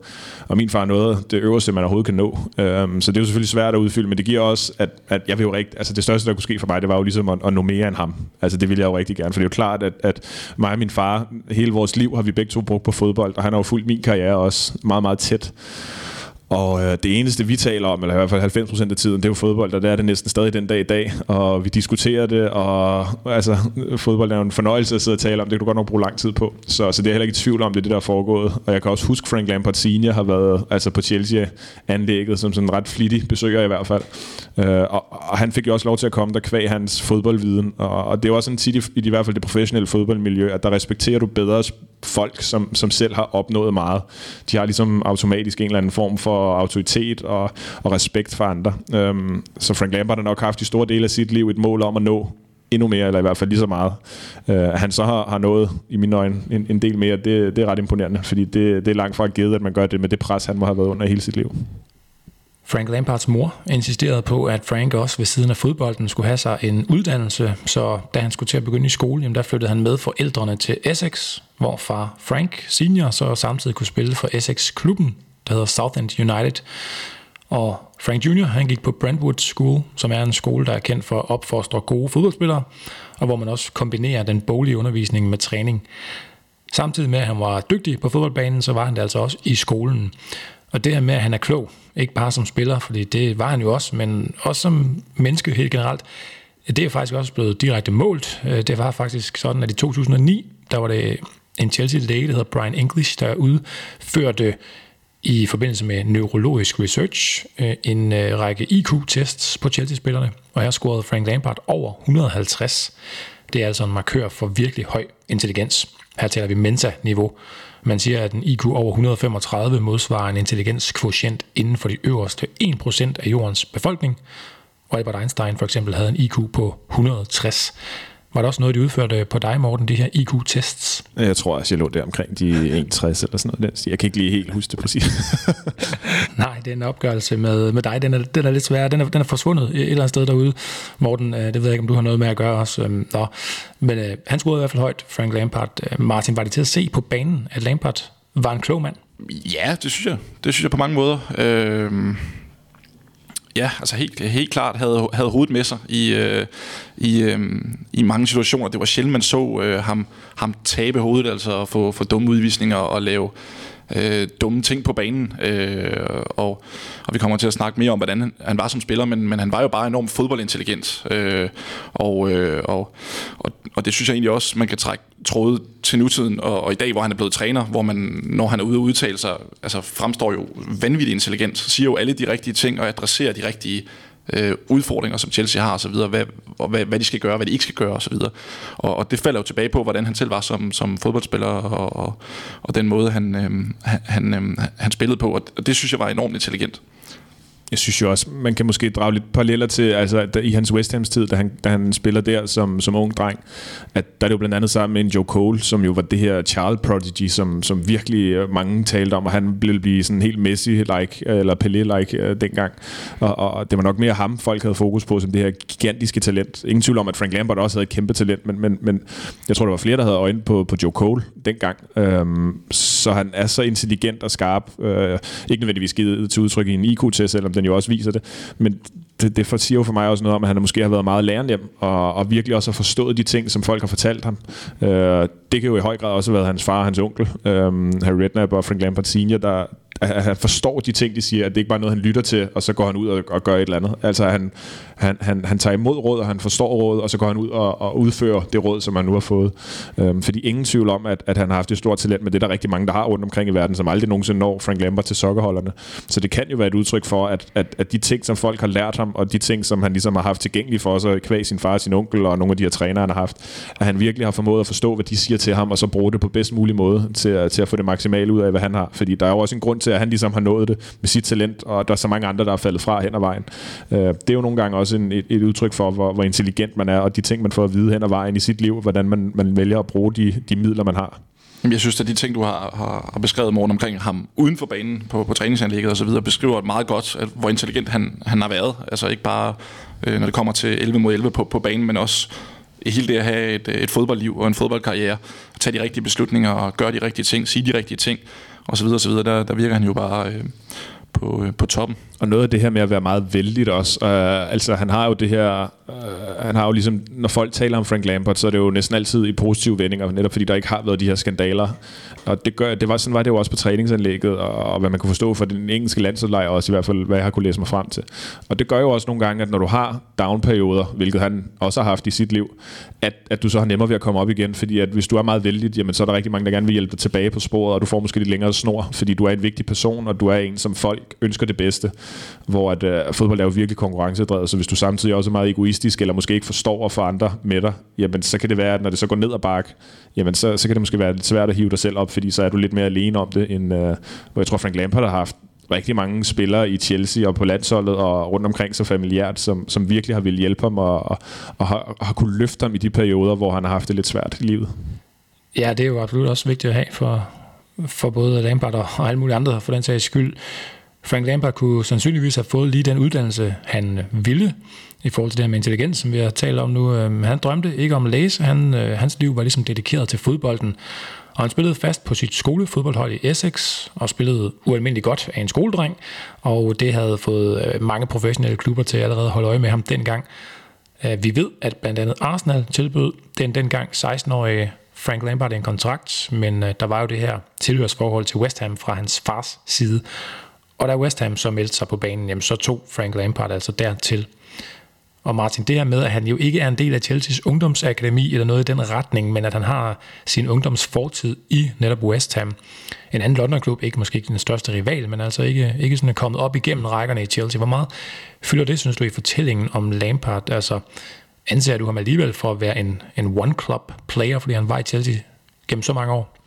Og min far nåede det øverste, man overhovedet kan nå. Um, så det er jo selvfølgelig svært at udfylde, men det giver også, at, at jeg vil jo rigtig, altså det største, der kunne ske for mig, det var jo ligesom at, at nå mere end ham. Altså det ville jeg jo rigtig gerne, for det er jo klart, at, at mig og min far, hele vores liv har vi begge to brugt på fodbold, og han har jo fulgt min karriere også meget, meget tæt. Og øh, det eneste, vi taler om, eller i hvert fald 90% af tiden, det er jo fodbold, og det er det næsten stadig den dag i dag. Og vi diskuterer det, og altså, fodbold er jo en fornøjelse at sidde og tale om. Det kan du godt nok bruge lang tid på. Så, så det er heller ikke i tvivl om, det er det, der er foregået. Og jeg kan også huske, Frank Lampard senior har været altså på Chelsea-anlægget, som sådan en ret flittig besøger i hvert fald. Øh, og, og, han fik jo også lov til at komme der kvæg hans fodboldviden. Og, og det er også sådan tit i, i, i hvert fald det professionelle fodboldmiljø, at der respekterer du bedre folk, som, som selv har opnået meget. De har ligesom automatisk en eller anden form for autoritet og, og respekt for andre. Øhm, så Frank Lampard har nok haft i store dele af sit liv et mål om at nå endnu mere, eller i hvert fald lige så meget. Øh, han så har, har nået, i mine øjne, en, en del mere, det, det er ret imponerende, fordi det, det er langt fra givet, at man gør det med det pres, han må have været under hele sit liv. Frank Lampards mor insisterede på, at Frank også ved siden af fodbolden skulle have sig en uddannelse, så da han skulle til at begynde i skole, jamen der flyttede han med forældrene til Essex, hvor far Frank senior så samtidig kunne spille for Essex-klubben, der hedder Southend United. Og Frank Jr. han gik på Brentwood School, som er en skole, der er kendt for at opfostre gode fodboldspillere, og hvor man også kombinerer den boglige undervisning med træning. Samtidig med, at han var dygtig på fodboldbanen, så var han det altså også i skolen. Og det her med, at han er klog, ikke bare som spiller, fordi det var han jo også, men også som menneske helt generelt, det er faktisk også blevet direkte målt. Øh, det var faktisk sådan, at i 2009, der var det en Chelsea-læge, der hedder Brian English, der udførte i forbindelse med neurologisk research øh, en øh, række IQ-tests på Chelsea-spillerne, og her scorede Frank Lampard over 150. Det er altså en markør for virkelig høj intelligens. Her taler vi Mensa-niveau. Man siger, at en IQ over 135 modsvarer en intelligenskvotient inden for de øverste 1% af jordens befolkning. og Albert Einstein for eksempel havde en IQ på 160. Var det også noget, de udførte på dig, Morten, de her IQ-tests? Jeg tror også, jeg lå der omkring de 61 eller sådan noget. Jeg kan ikke lige helt huske det præcis. Nej, det er en opgørelse med, med dig. Den er, den er lidt svær. Den er, den er forsvundet et eller andet sted derude. Morten, øh, det ved jeg ikke, om du har noget med at gøre også. Øhm, nå. Men øh, han scorede i hvert fald højt, Frank Lampard. Øh, Martin, var det til at se på banen, at Lampard var en klog mand? Ja, det synes jeg. Det synes jeg på mange måder. Øh ja, altså helt, helt klart havde, havde hovedet med sig i, øh, i, øh, i mange situationer. Det var sjældent, man så øh, ham, ham tabe hovedet, altså få, få dumme udvisninger og lave øh, dumme ting på banen. Øh, og, og vi kommer til at snakke mere om, hvordan han, han var som spiller, men, men han var jo bare enormt fodboldintelligent. Øh, og, øh, og, og, og det synes jeg egentlig også, man kan trække tråde til nutiden, og, og i dag, hvor han er blevet træner, hvor man, når han er ude og udtale sig, altså fremstår jo vanvittigt intelligent, siger jo alle de rigtige ting og adresserer de rigtige øh, udfordringer, som Chelsea har osv., hvad, hvad, hvad de skal gøre, hvad de ikke skal gøre osv. Og, og det falder jo tilbage på, hvordan han selv var som, som fodboldspiller, og, og, og den måde, han, øh, han, øh, han spillede på, og det synes jeg var enormt intelligent jeg synes jo også, man kan måske drage lidt paralleller til, altså der, i hans West Hams tid, da han, da han spiller der som, som ung dreng, at der er det jo blandt andet sammen med en Joe Cole, som jo var det her child prodigy, som, som virkelig øh, mange talte om, og han ville blive sådan helt Messi-like, øh, eller Pelé-like øh, dengang. Og, og, det var nok mere ham, folk havde fokus på, som det her gigantiske talent. Ingen tvivl om, at Frank Lampard også havde et kæmpe talent, men, men, men jeg tror, der var flere, der havde øjne på, på Joe Cole dengang. Øhm, så han er så intelligent og skarp. Øh, ikke nødvendigvis givet til udtryk i en IQ-test, selvom den jo også viser det. Men det, det siger jo for mig også noget om, at han måske har været meget lærende og, og virkelig også har forstået de ting, som folk har fortalt ham. Øh, det kan jo i høj grad også have været hans far og hans onkel, øh, Harry Redknapp og Frank Lampard Senior, der, at han forstår de ting, de siger, at det ikke bare er noget, han lytter til, og så går han ud og, og gør et eller andet. Altså han, han, han, han tager imod råd, og han forstår råd, og så går han ud og, og udfører det råd, som han nu har fået. Øhm, fordi ingen tvivl om, at, at han har haft et stort talent, men det er der rigtig mange, der har rundt omkring i verden, som aldrig nogensinde når Frank Lambert til sokkerholderne. Så det kan jo være et udtryk for, at, at, at de ting, som folk har lært ham, og de ting, som han ligesom har haft tilgængelige for sig, kvæg sin far, sin onkel og nogle af de her trænere, han har haft, at han virkelig har formået at forstå, hvad de siger til ham, og så bruge det på bedst mulig måde til, at, til at få det maksimale ud af, hvad han har. Fordi der er jo også en grund til, at han ligesom har nået det med sit talent, og der er så mange andre, der er faldet fra hen ad vejen. Øh, det er jo nogle gange også en, et, et udtryk for, hvor, hvor intelligent man er, og de ting, man får at vide hen ad vejen i sit liv, hvordan man, man vælger at bruge de, de midler, man har. Jeg synes, at de ting, du har, har, har beskrevet, morgen omkring ham uden for banen, på, på træningsanlægget og så videre, beskriver meget godt, at, hvor intelligent han, han har været. Altså ikke bare, øh, når det kommer til 11 mod 11 på, på banen, men også hele det at have et, et fodboldliv og en fodboldkarriere, tage de rigtige beslutninger og gøre de rigtige ting, sige de rigtige ting, og så videre, og så videre. Der, der virker han jo bare øh, på, øh, på toppen. Og noget af det her med at være meget vældigt også. Øh, altså han har jo det her, øh, han har jo ligesom, når folk taler om Frank Lampard, så er det jo næsten altid i positive vendinger, netop fordi der ikke har været de her skandaler. Og det, gør, det var, sådan var det jo også på træningsanlægget, og, og hvad man kunne forstå for den engelske landsholdslejr også, i hvert fald, hvad jeg har kunne læse mig frem til. Og det gør jo også nogle gange, at når du har downperioder, hvilket han også har haft i sit liv, at, at du så har nemmere ved at komme op igen, fordi at hvis du er meget vældig, jamen så er der rigtig mange, der gerne vil hjælpe dig tilbage på sporet, og du får måske lidt længere snor, fordi du er en vigtig person, og du er en, som folk ønsker det bedste hvor at, øh, fodbold er jo virkelig konkurrencedrevet, så hvis du samtidig også er meget egoistisk, eller måske ikke forstår at få andre med dig, jamen så kan det være, at når det så går ned ad bakke, jamen så, så kan det måske være lidt svært at hive dig selv op, fordi så er du lidt mere alene om det, end øh, hvor jeg tror Frank Lampard har haft rigtig mange spillere i Chelsea og på landsholdet og rundt omkring så familiært, som, som virkelig har ville hjælpe ham og, og, og har, har kunne løfte ham i de perioder, hvor han har haft det lidt svært i livet. Ja, det er jo absolut også vigtigt at have for, for både Lampard og, og alle mulige andre for den sags skyld. Frank Lampard kunne sandsynligvis have fået lige den uddannelse, han øh, ville, i forhold til det her med intelligens, som vi har talt om nu. Øhm, han drømte ikke om at læse, han, øh, hans liv var ligesom dedikeret til fodbolden, og han spillede fast på sit skolefodboldhold i Essex, og spillede ualmindeligt godt af en skoledreng, og det havde fået øh, mange professionelle klubber til at allerede holde øje med ham dengang. Vi ved, at blandt andet Arsenal tilbød den dengang 16-årige Frank Lampard en kontrakt, men der var jo det her tilhørsforhold til West Ham fra hans fars side, og da West Ham så meldte sig på banen, jamen, så tog Frank Lampard altså dertil. Og Martin, det her med, at han jo ikke er en del af Chelseas ungdomsakademi eller noget i den retning, men at han har sin ungdomsfortid i netop West Ham. En anden London-klub, ikke måske ikke den største rival, men altså ikke, ikke sådan kommet op igennem rækkerne i Chelsea. Hvor meget fylder det, synes du, i fortællingen om Lampard? Altså, anser du ham alligevel for at være en, en one-club player, fordi han var i Chelsea gennem så mange år?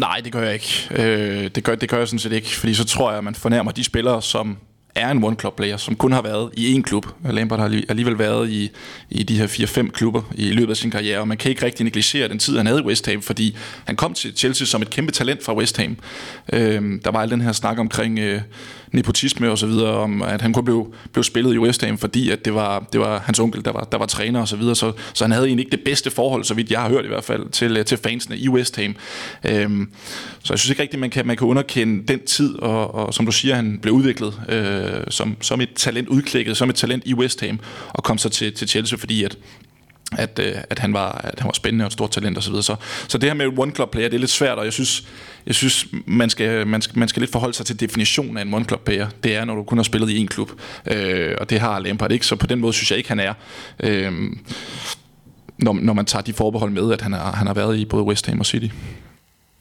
Nej, det gør jeg ikke. Øh, det, gør, det gør jeg sådan set ikke, fordi så tror jeg, at man fornærmer de spillere, som er en one-club-player, som kun har været i én klub. Lampard har alligevel været i, i de her 4-5 klubber i løbet af sin karriere, og man kan ikke rigtig negligere den tid, han havde i West Ham, fordi han kom til Chelsea som et kæmpe talent fra West Ham. Øh, der var al den her snak omkring... Øh, nepotisme og så videre, om at han kun blev, blev spillet i West Ham, fordi at det var, det var hans onkel, der var, der var træner og så videre, så, så han havde egentlig ikke det bedste forhold, så vidt jeg har hørt i hvert fald, til, øh, til fansene i West Ham. Øhm, så jeg synes ikke rigtigt, man kan, man kan underkende den tid, og, og som du siger, han blev udviklet øh, som, som et talent udklækket, som et talent i West Ham, og kom så til, til Chelsea, fordi at at, øh, at, han var, at han var spændende og et stort talent osv. Så, så, så det her med one club player, det er lidt svært, og jeg synes, jeg synes man, skal, man, skal, man skal lidt forholde sig til definitionen af en one club player. Det er, når du kun har spillet i én klub, øh, og det har Lampard ikke, så på den måde synes jeg ikke, han er. Øh, når, når man tager de forbehold med, at han har, han har været i både West Ham og City.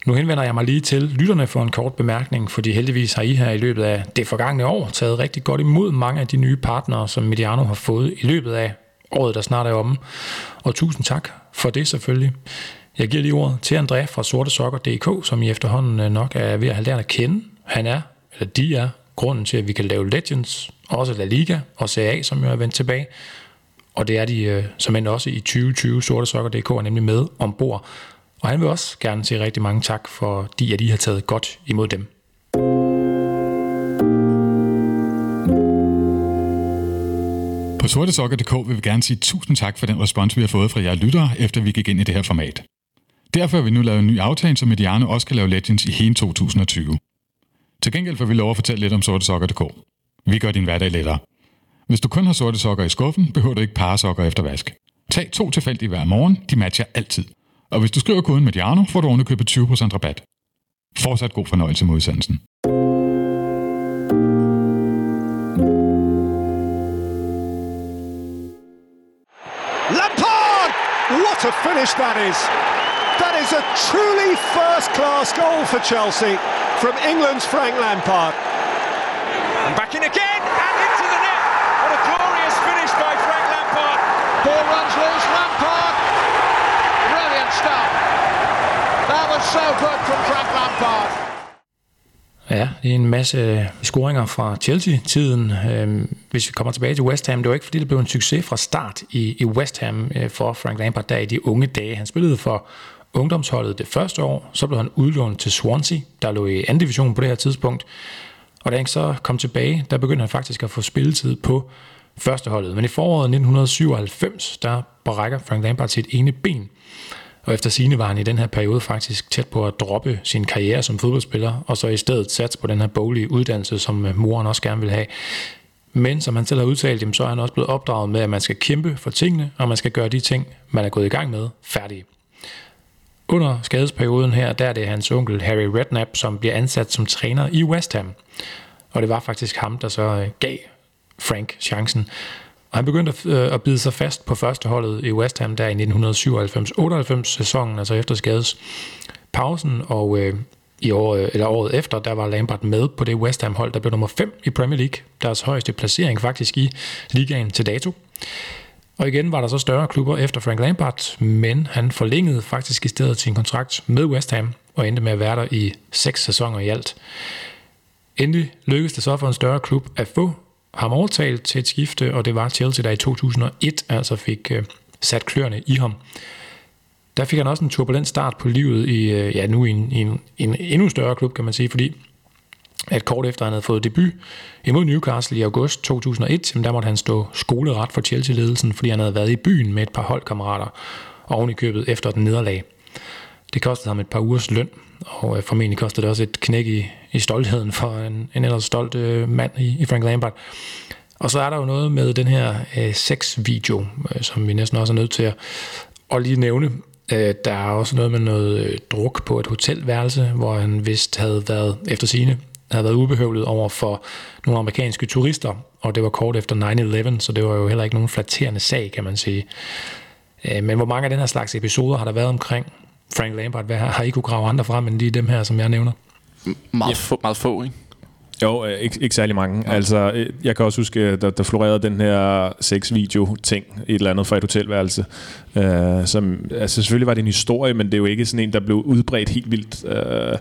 Nu henvender jeg mig lige til lytterne for en kort bemærkning, fordi heldigvis har I her i løbet af det forgangne år taget rigtig godt imod mange af de nye partnere, som Mediano har fået i løbet af året, der snart er omme. Og tusind tak for det selvfølgelig. Jeg giver lige ordet til André fra sortesokker.dk, som I efterhånden øh, nok er ved at have lært at kende. Han er, eller de er, grunden til, at vi kan lave Legends, også La Liga og CA, som jo er vendt tilbage. Og det er de øh, som end også i 2020, sortesokker.dk er nemlig med ombord. Og han vil også gerne sige rigtig mange tak, fordi at I har taget godt imod dem. På sortesokker.dk vil vi gerne sige tusind tak for den respons, vi har fået fra jer lyttere, efter vi gik ind i det her format. Derfor har vi nu lavet en ny aftale, så Mediano også kan lave Legends i hele 2020. Til gengæld får vi lov at fortælle lidt om sortesokker.dk. Vi gør din hverdag lettere. Hvis du kun har sorte sokker i skuffen, behøver du ikke parasokker efter vask. Tag to tilfældige hver morgen, de matcher altid. Og hvis du skriver koden Mediano, får du ovenikøbet 20% rabat. Fortsat god fornøjelse med udsendelsen. What a finish that is! Is a truly first-class goal for Chelsea from England's Frank Lampard. And back in again, and into the net. What a glorious finish by Frank Lampard. Ball runs loose, Lampard. Brilliant stuff. That was so good from Frank Lampard. Ja, det er en masse scoringer fra Chelsea-tiden. Øhm, hvis vi kommer tilbage til West Ham, det var ikke fordi, det blev en succes fra start i, i West Ham øh, for Frank Lampard der i de unge dage. Han spillede for ungdomsholdet det første år, så blev han udlånt til Swansea, der lå i anden division på det her tidspunkt. Og da han så kom tilbage, der begyndte han faktisk at få spilletid på førsteholdet. Men i foråret 1997, der brækker Frank Lampard sit ene ben. Og efter sine var han i den her periode faktisk tæt på at droppe sin karriere som fodboldspiller, og så i stedet sats på den her boglige uddannelse, som moren også gerne vil have. Men som han selv har udtalt, så er han også blevet opdraget med, at man skal kæmpe for tingene, og man skal gøre de ting, man er gået i gang med, færdige. Under skadesperioden her, der er det hans onkel Harry Redknapp, som bliver ansat som træner i West Ham. Og det var faktisk ham, der så øh, gav Frank chancen. Og han begyndte at, øh, at bide sig fast på førsteholdet i West Ham der i 1997-98 sæsonen, altså efter skades pausen, og øh, i år, øh, eller året efter, der var Lampard med på det West Ham hold, der blev nummer 5 i Premier League, deres højeste placering faktisk i ligaen til dato. Og igen var der så større klubber efter Frank Lampard, men han forlængede faktisk i stedet sin kontrakt med West Ham og endte med at være der i seks sæsoner i alt. Endelig lykkedes det så for en større klub at få ham overtalt til et skifte, og det var Chelsea, der i 2001 altså fik øh, sat kløerne i ham. Der fik han også en turbulent start på livet i, øh, ja, nu i en, i en, en endnu større klub, kan man sige, fordi at kort efter han havde fået debut imod Newcastle i august 2001, der måtte han stå skoleret for Chelsea-ledelsen, fordi han havde været i byen med et par holdkammerater oven i købet efter den nederlag. Det kostede ham et par ugers løn, og øh, formentlig kostede det også et knæk i, i stoltheden for en, en ellers stolt øh, mand i, i Frank Lampard. Og så er der jo noget med den her øh, sexvideo, øh, som vi næsten også er nødt til at, at lige nævne. Øh, der er også noget med noget øh, druk på et hotelværelse, hvor han vist havde været, efter sine, havde været ubehøvlet over for nogle amerikanske turister, og det var kort efter 9-11, så det var jo heller ikke nogen flatterende sag, kan man sige. Øh, men hvor mange af den her slags episoder har der været omkring Frank Lampard? Hvad har I kunne grave andre frem end lige dem her, som jeg nævner? Meget, få, meget få, ikke? Jo, øh, ikke, ikke særlig mange. Ja. Altså, øh, jeg kan også huske, der, der florerede den her sex-video-ting i et eller andet fra et hotelværelse. Uh, som, altså, selvfølgelig var det en historie, men det er jo ikke sådan en, der blev udbredt helt vildt. Uh,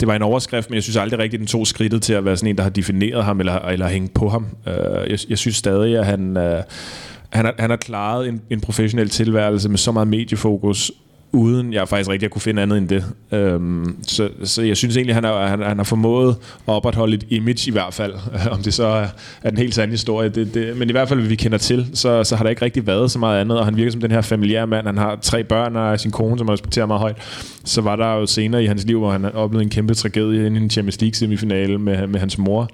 det var en overskrift, men jeg synes aldrig rigtigt, den tog skridtet til at være sådan en, der har defineret ham eller, eller hængt på ham. Uh, jeg, jeg synes stadig, at han... Uh, han har, han har klaret en, en professionel tilværelse med så meget mediefokus, uden jeg faktisk rigtig at kunne finde andet end det. Øhm, så, så jeg synes egentlig, han, har, han, han har formået at opretholde et image i hvert fald. Om det så er, er den helt sande historie. Det, det, men i hvert fald, hvad vi kender til, så, så har der ikke rigtig været så meget andet, og han virker som den her familiære mand. Han har tre børn og sin kone, som han respekterer meget højt. Så var der jo senere i hans liv, hvor han oplevede en kæmpe tragedie i en Champions League semifinale med, med hans mor,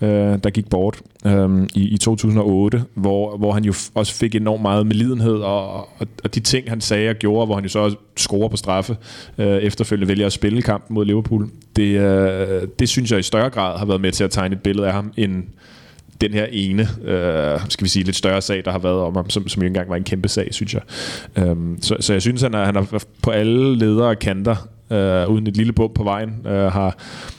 øh, der gik bort øh, i, i 2008, hvor, hvor han jo også fik enormt meget medlidenhed, og, og, og de ting, han sagde og gjorde, hvor han jo så også scorer på straffe, øh, efterfølgende vælger at spille kampen mod Liverpool. Det, øh, det synes jeg i større grad har været med til at tegne et billede af ham, end den her ene, øh, skal vi sige, lidt større sag, der har været om ham, som, som jo engang var en kæmpe sag, synes jeg. Um, så, så jeg synes, han er, han er på alle ledere og kanter, øh, uden et lille bump på vejen, øh, har,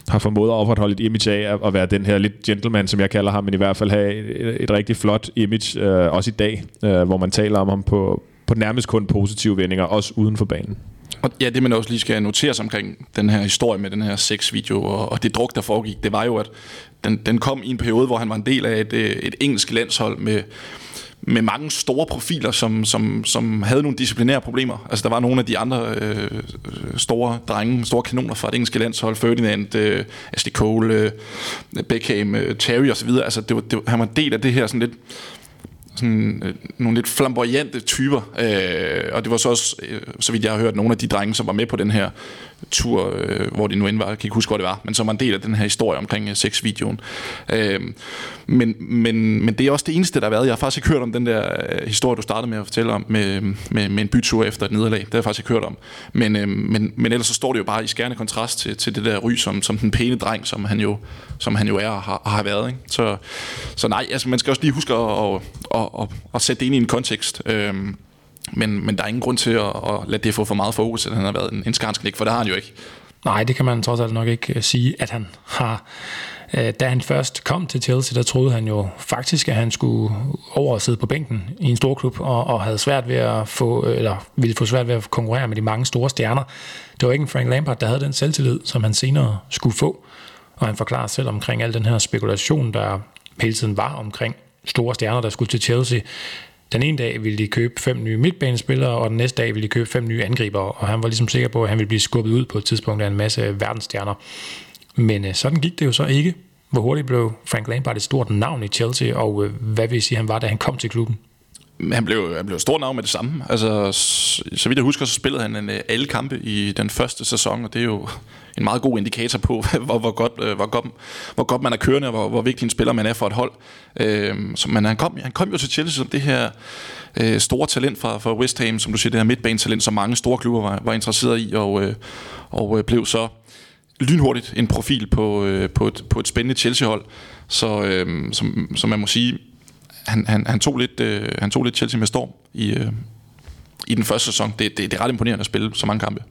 har formået at opretholde et image af at, at være den her lidt gentleman, som jeg kalder ham, men i hvert fald have et, et rigtig flot image, øh, også i dag, øh, hvor man taler om ham på, på nærmest kun positive vendinger, også uden for banen. Og ja, det man også lige skal notere sig omkring den her historie med den her sexvideo og, og det druk, der foregik, det var jo, at den, den kom i en periode, hvor han var en del af et, øh, et engelsk landshold med, med mange store profiler, som, som, som havde nogle disciplinære problemer. Altså der var nogle af de andre øh, store drenge, store kanoner fra det engelske landshold, Ferdinand, øh, Ashley Cole, øh, Beckham, øh, Terry osv. Altså det var, det, han var en del af det her sådan lidt sådan, øh, nogle lidt flamboyante typer. Øh, og det var så også, øh, så vidt jeg har hørt, nogle af de drenge, som var med på den her tur, øh, hvor det nu end var, jeg kan ikke huske, hvor det var, men som var en del af den her historie omkring øh, sexvideoen. Øh, men, men, men det er også det eneste, der har været. Jeg har faktisk ikke hørt om den der øh, historie, du startede med at fortælle om, med, med, med en bytur efter et nederlag. Det har jeg faktisk ikke hørt om. Men, øh, men, men ellers så står det jo bare i skærende kontrast til, til det der ry, som, som den pæne dreng, som han jo, som han jo er og har, har været. Ikke? Så, så nej, altså, man skal også lige huske at, at, at, at, at sætte det ind i en kontekst. Øh, men, men der er ingen grund til at, at lade det få for meget fokus, at han har været en, en skarnsknæk, for det har han jo ikke. Nej, det kan man trods alt nok ikke øh, sige, at han har. Øh, da han først kom til Chelsea, der troede han jo faktisk, at han skulle over og sidde på bænken i en stor klub, og, og havde svært ved at få, øh, eller ville få svært ved at konkurrere med de mange store stjerner. Det var ikke en Frank Lampard, der havde den selvtillid, som han senere skulle få. Og han forklarer selv omkring al den her spekulation, der hele tiden var omkring store stjerner, der skulle til Chelsea. Den ene dag ville de købe fem nye midtbanespillere, og den næste dag ville de købe fem nye angribere, og han var ligesom sikker på, at han ville blive skubbet ud på et tidspunkt af en masse verdensstjerner. Men øh, sådan gik det jo så ikke. Hvor hurtigt blev Frank Lampard et stort navn i Chelsea, og øh, hvad vil I sige, han var, da han kom til klubben? Han blev, han blev stor navn med det samme. Altså, så vidt jeg husker, så spillede han en, alle kampe i den første sæson, og det er jo en meget god indikator på, hvor, hvor, godt, øh, hvor, godt, hvor godt man er kørende, og hvor, hvor vigtig en spiller man er for et hold. Øh, så, men han kom, han kom jo til Chelsea som det her øh, store talent fra, fra West Ham, som du siger, det her midtbanetalent, som mange store klubber var, var interesseret i, og, øh, og øh, blev så lynhurtigt en profil på, øh, på, et, på et spændende Chelsea-hold. Så, øh, som, som man må sige, han, han, han, tog lidt, øh, han tog lidt Chelsea med storm i, øh, i den første sæson. Det, det, det er ret imponerende at spille så mange kampe.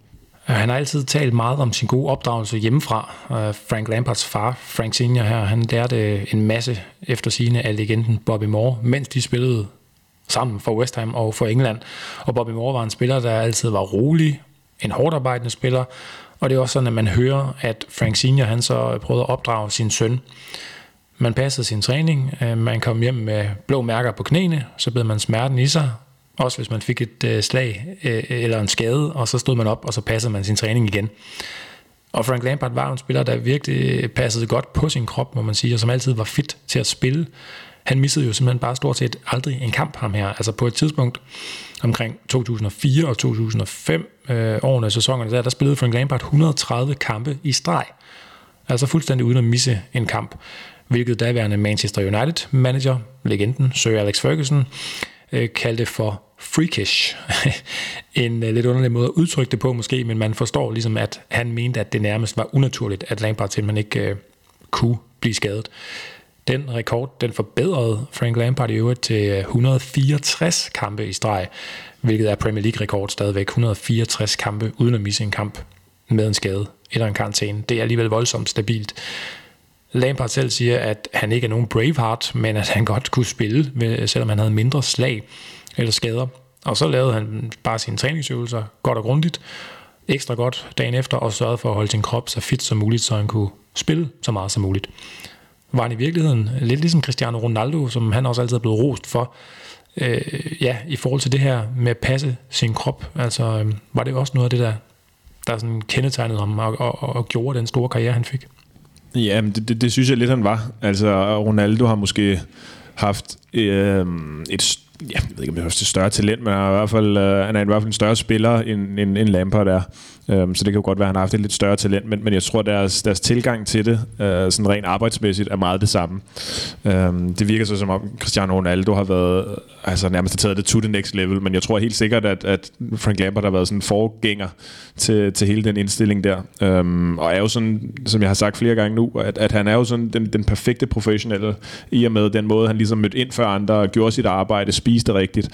Øh, han har altid talt meget om sin gode opdragelse hjemmefra. Øh, Frank Lampards far, Frank Senior her, han lærte en masse efter sine af legenden Bobby Moore, mens de spillede sammen for West Ham og for England. Og Bobby Moore var en spiller, der altid var rolig, en hårdt arbejdende spiller, og det er også sådan, at man hører, at Frank Senior han så øh, prøvede at opdrage sin søn. Man passede sin træning, man kom hjem med blå mærker på knæene, så blev man smerten i sig, også hvis man fik et øh, slag øh, eller en skade, og så stod man op, og så passede man sin træning igen. Og Frank Lampard var en spiller, der virkelig passede godt på sin krop, må man sige, og som altid var fit til at spille. Han missede jo simpelthen bare stort set aldrig en kamp, ham her. Altså på et tidspunkt omkring 2004 og 2005 øh, årene sæsonerne der, der spillede Frank Lampard 130 kampe i streg. Altså fuldstændig uden at misse en kamp. Hvilket daværende Manchester United manager, legenden Sir Alex Ferguson, øh, kaldte for freakish. en øh, lidt underlig måde at udtrykke det på måske, men man forstår ligesom, at han mente, at det nærmest var unaturligt, at Lampard simpelthen ikke øh, kunne blive skadet. Den rekord, den forbedrede Frank Lampard i øvrigt til øh, 164 kampe i streg, hvilket er Premier League-rekord stadigvæk. 164 kampe uden at misse en kamp med en skade eller en karantæne. Det er alligevel voldsomt stabilt. Lampard selv siger, at han ikke er nogen Braveheart, men at han godt kunne spille, selvom han havde mindre slag eller skader. Og så lavede han bare sine træningsøvelser godt og grundigt, ekstra godt dagen efter, og sørgede for at holde sin krop så fit som muligt, så han kunne spille så meget som muligt. Var han i virkeligheden lidt ligesom Cristiano Ronaldo, som han også altid er blevet rost for, øh, ja, i forhold til det her med at passe sin krop. Altså, øh, var det også noget af det, der, der sådan kendetegnede ham og, og, og gjorde den store karriere, han fik? Ja, det, det, det synes jeg lidt, han var. Altså, Ronaldo har måske haft øh, et ja, jeg ved ikke, om det er et større talent, men han er i hvert fald, øh, han er i hvert fald en større spiller, end, end, end Lampard er. Øhm, så det kan jo godt være, at han har haft et lidt større talent, men, men jeg tror, deres, deres tilgang til det, øh, sådan rent arbejdsmæssigt, er meget det samme. Øhm, det virker så som om Cristiano Ronaldo har været, øh, altså nærmest har taget det to the next level, men jeg tror helt sikkert, at, at Frank Lampard har været sådan en forgænger til, til hele den indstilling der. Øhm, og er jo sådan, som jeg har sagt flere gange nu, at, at han er jo sådan den, den perfekte professionelle, i og med den måde, han ligesom mødte ind før andre, gjorde sit arbejde, spiste rigtigt,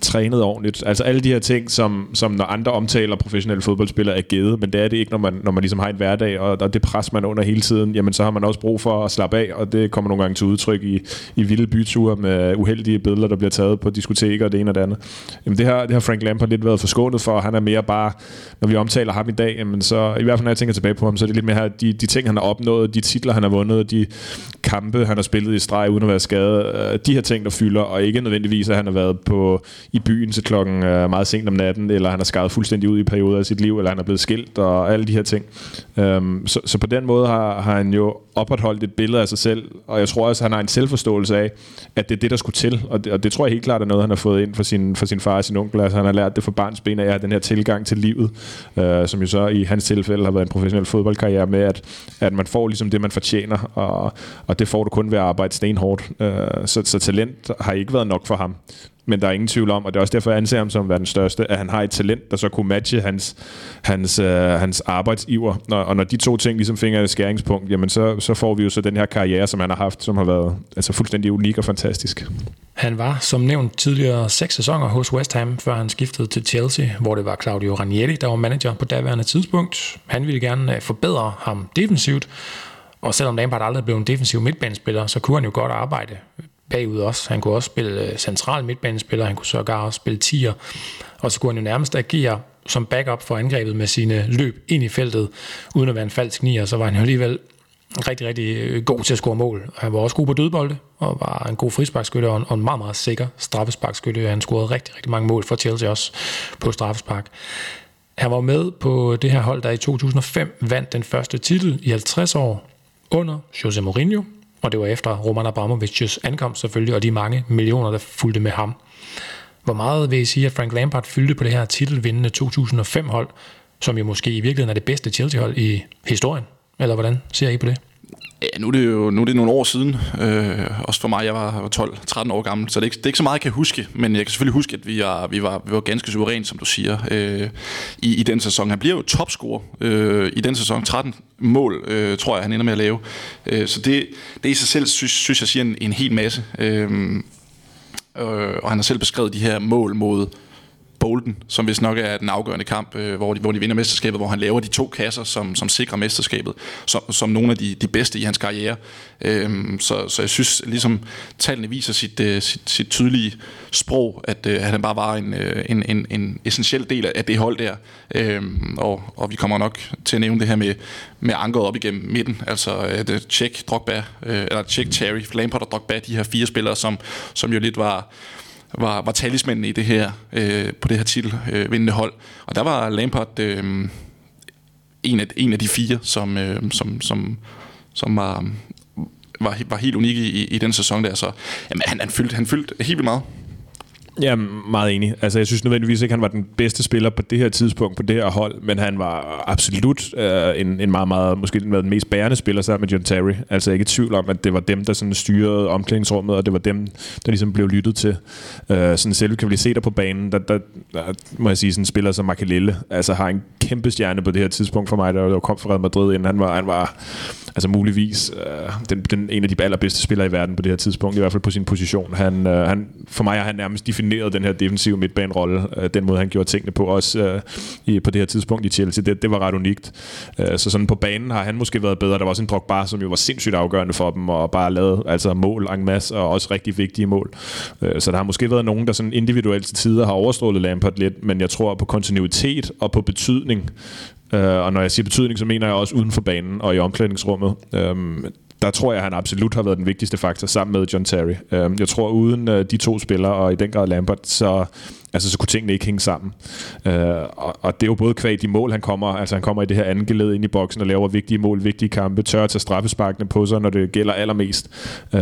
trænede ordentligt. Altså alle de her ting, som, som når andre omtaler professionelle fodboldspillere er givet, men det er det ikke, når man, når man ligesom har en hverdag, og, og det pres, man under hele tiden, jamen så har man også brug for at slappe af, og det kommer nogle gange til udtryk i, i vilde byture med uheldige billeder, der bliver taget på diskoteker og det ene og det andet. Jamen det har, det har Frank Lampard lidt været forskånet for, han er mere bare, når vi omtaler ham i dag, jamen så, i hvert fald når jeg tænker tilbage på ham, så er det lidt mere her, de, de ting, han har opnået, de titler, han har vundet, de kampe, han har spillet i streg uden at være skadet, øh, de her ting, der fylder, og ikke nødvendigvis, at han har været på, i byen til klokken øh, meget sent om natten, eller han har skaret fuldstændig ud i perioder af sit liv, eller han er blevet skilt, og alle de her ting. Øhm, så, så på den måde har, har han jo opretholdt et billede af sig selv, og jeg tror også, at han har en selvforståelse af, at det er det, der skulle til, og det, og det tror jeg helt klart er noget, han har fået ind fra sin, fra sin far og sin onkel. Altså, han har lært det fra barns ben af, at den her tilgang til livet, øh, som jo så i hans tilfælde har været en professionel fodboldkarriere med, at, at man får ligesom det, man fortjener, og, og det får du kun ved at arbejde stenhårdt. øh, så, så talent har ikke været nok for ham men der er ingen tvivl om, og det er også derfor, jeg anser ham som den største, at han har et talent, der så kunne matche hans, hans, øh, hans arbejdsiver. Når, og når de to ting ligesom finger et skæringspunkt, jamen så, så får vi jo så den her karriere, som han har haft, som har været altså fuldstændig unik og fantastisk. Han var, som nævnt tidligere, seks sæsoner hos West Ham, før han skiftede til Chelsea, hvor det var Claudio Ranieri, der var manager på daværende tidspunkt. Han ville gerne øh, forbedre ham defensivt, og selvom Lampard aldrig blev en defensiv midtbanespiller, så kunne han jo godt arbejde bagud også. Han kunne også spille øh, central midtbanespiller, han kunne sågar også spille tier, og så kunne han jo nærmest agere som backup for angrebet med sine løb ind i feltet, uden at være en falsk nier, så var han jo alligevel rigtig, rigtig øh, god til at score mål. Han var også god på dødbolde, og var en god frisparkskytte og en, meget, meget sikker straffesparkskytte. Han scorede rigtig, rigtig mange mål for Chelsea også på straffespark. Han var med på det her hold, der i 2005 vandt den første titel i 50 år under Jose Mourinho, og det var efter Roman Abramovich's ankomst selvfølgelig, og de mange millioner, der fulgte med ham. Hvor meget vil I sige, at Frank Lampard fyldte på det her titelvindende 2005-hold, som jo måske i virkeligheden er det bedste Chelsea-hold i historien? Eller hvordan ser I på det? Ja, nu er det jo nu er det nogle år siden. Øh, også for mig, jeg var 12-13 år gammel, så det er, ikke, det er ikke så meget, jeg kan huske. Men jeg kan selvfølgelig huske, at vi var, vi var, vi var ganske suveræne, som du siger, øh, i, i den sæson. Han bliver jo topscorer øh, i den sæson. 13 mål, øh, tror jeg, han ender med at lave. Øh, så det, det i sig selv, synes, synes jeg, siger en, en hel masse. Øh, øh, og han har selv beskrevet de her mål mod Bolden, som vist nok er den afgørende kamp, øh, hvor, de, hvor de vinder mesterskabet, hvor han laver de to kasser, som, som sikrer mesterskabet, som, som nogle af de, de bedste i hans karriere. Øhm, så, så jeg synes, ligesom tallene viser sit, øh, sit, sit tydelige sprog, at, øh, at han bare var en, øh, en, en, en essentiel del af det hold der. Øhm, og, og vi kommer nok til at nævne det her med, med ankeret op igennem midten, altså at uh, Check, Drogba, øh, eller Check, Terry, Lampard og Drogba, de her fire spillere, som, som jo lidt var var, var talismanden i det her, øh, på det her titelvindende øh, hold. Og der var Lampard øh, en, af, en af de fire, som, øh, som, som, som var, var, var helt unik i, i den sæson der. Så jamen, han, han, fyldte, han fyldte helt vildt meget. Jeg er meget enig. Altså, jeg synes nødvendigvis ikke, han var den bedste spiller på det her tidspunkt, på det her hold, men han var absolut øh, en, en meget, meget, måske den mest bærende spiller sammen med John Terry. Altså, jeg er ikke i tvivl om, at det var dem, der sådan styrede omklædningsrummet, og det var dem, der ligesom blev lyttet til. Øh, sådan selv kan vi se der på banen, der, der, der, må jeg sige, sådan en spiller som Makelele, altså har en kæmpe stjerne på det her tidspunkt for mig, der, der kom fra Real Madrid, inden han var, han var altså muligvis øh, den, den, en af de allerbedste spillere i verden på det her tidspunkt, i hvert fald på sin position. Han, øh, han, for mig er han nærmest defineret definerede den her defensive midtbanerolle, øh, den måde han gjorde tingene på, også øh, i, på det her tidspunkt i Chelsea, det, det var ret unikt. Øh, så sådan på banen har han måske været bedre. Der var også en Drogba, som jo var sindssygt afgørende for dem, og bare lavede altså mål en masse, og også rigtig vigtige mål. Øh, så der har måske været nogen, der sådan individuelt til tider har overstrålet Lampard lidt, men jeg tror på kontinuitet og på betydning, Uh, og når jeg siger betydning, så mener jeg også uden for banen og i omklædningsrummet. Uh, der tror jeg, at han absolut har været den vigtigste faktor sammen med John Terry. Um, jeg tror, uden øh, de to spillere, og i den grad Lampard, så, altså, så kunne tingene ikke hænge sammen. Uh, og, og det er jo både kvad de mål, han kommer, altså han kommer i det her anden geled ind i boksen og laver vigtige mål, vigtige kampe, tør at tage straffesparkene på sig, når det gælder allermest. Uh,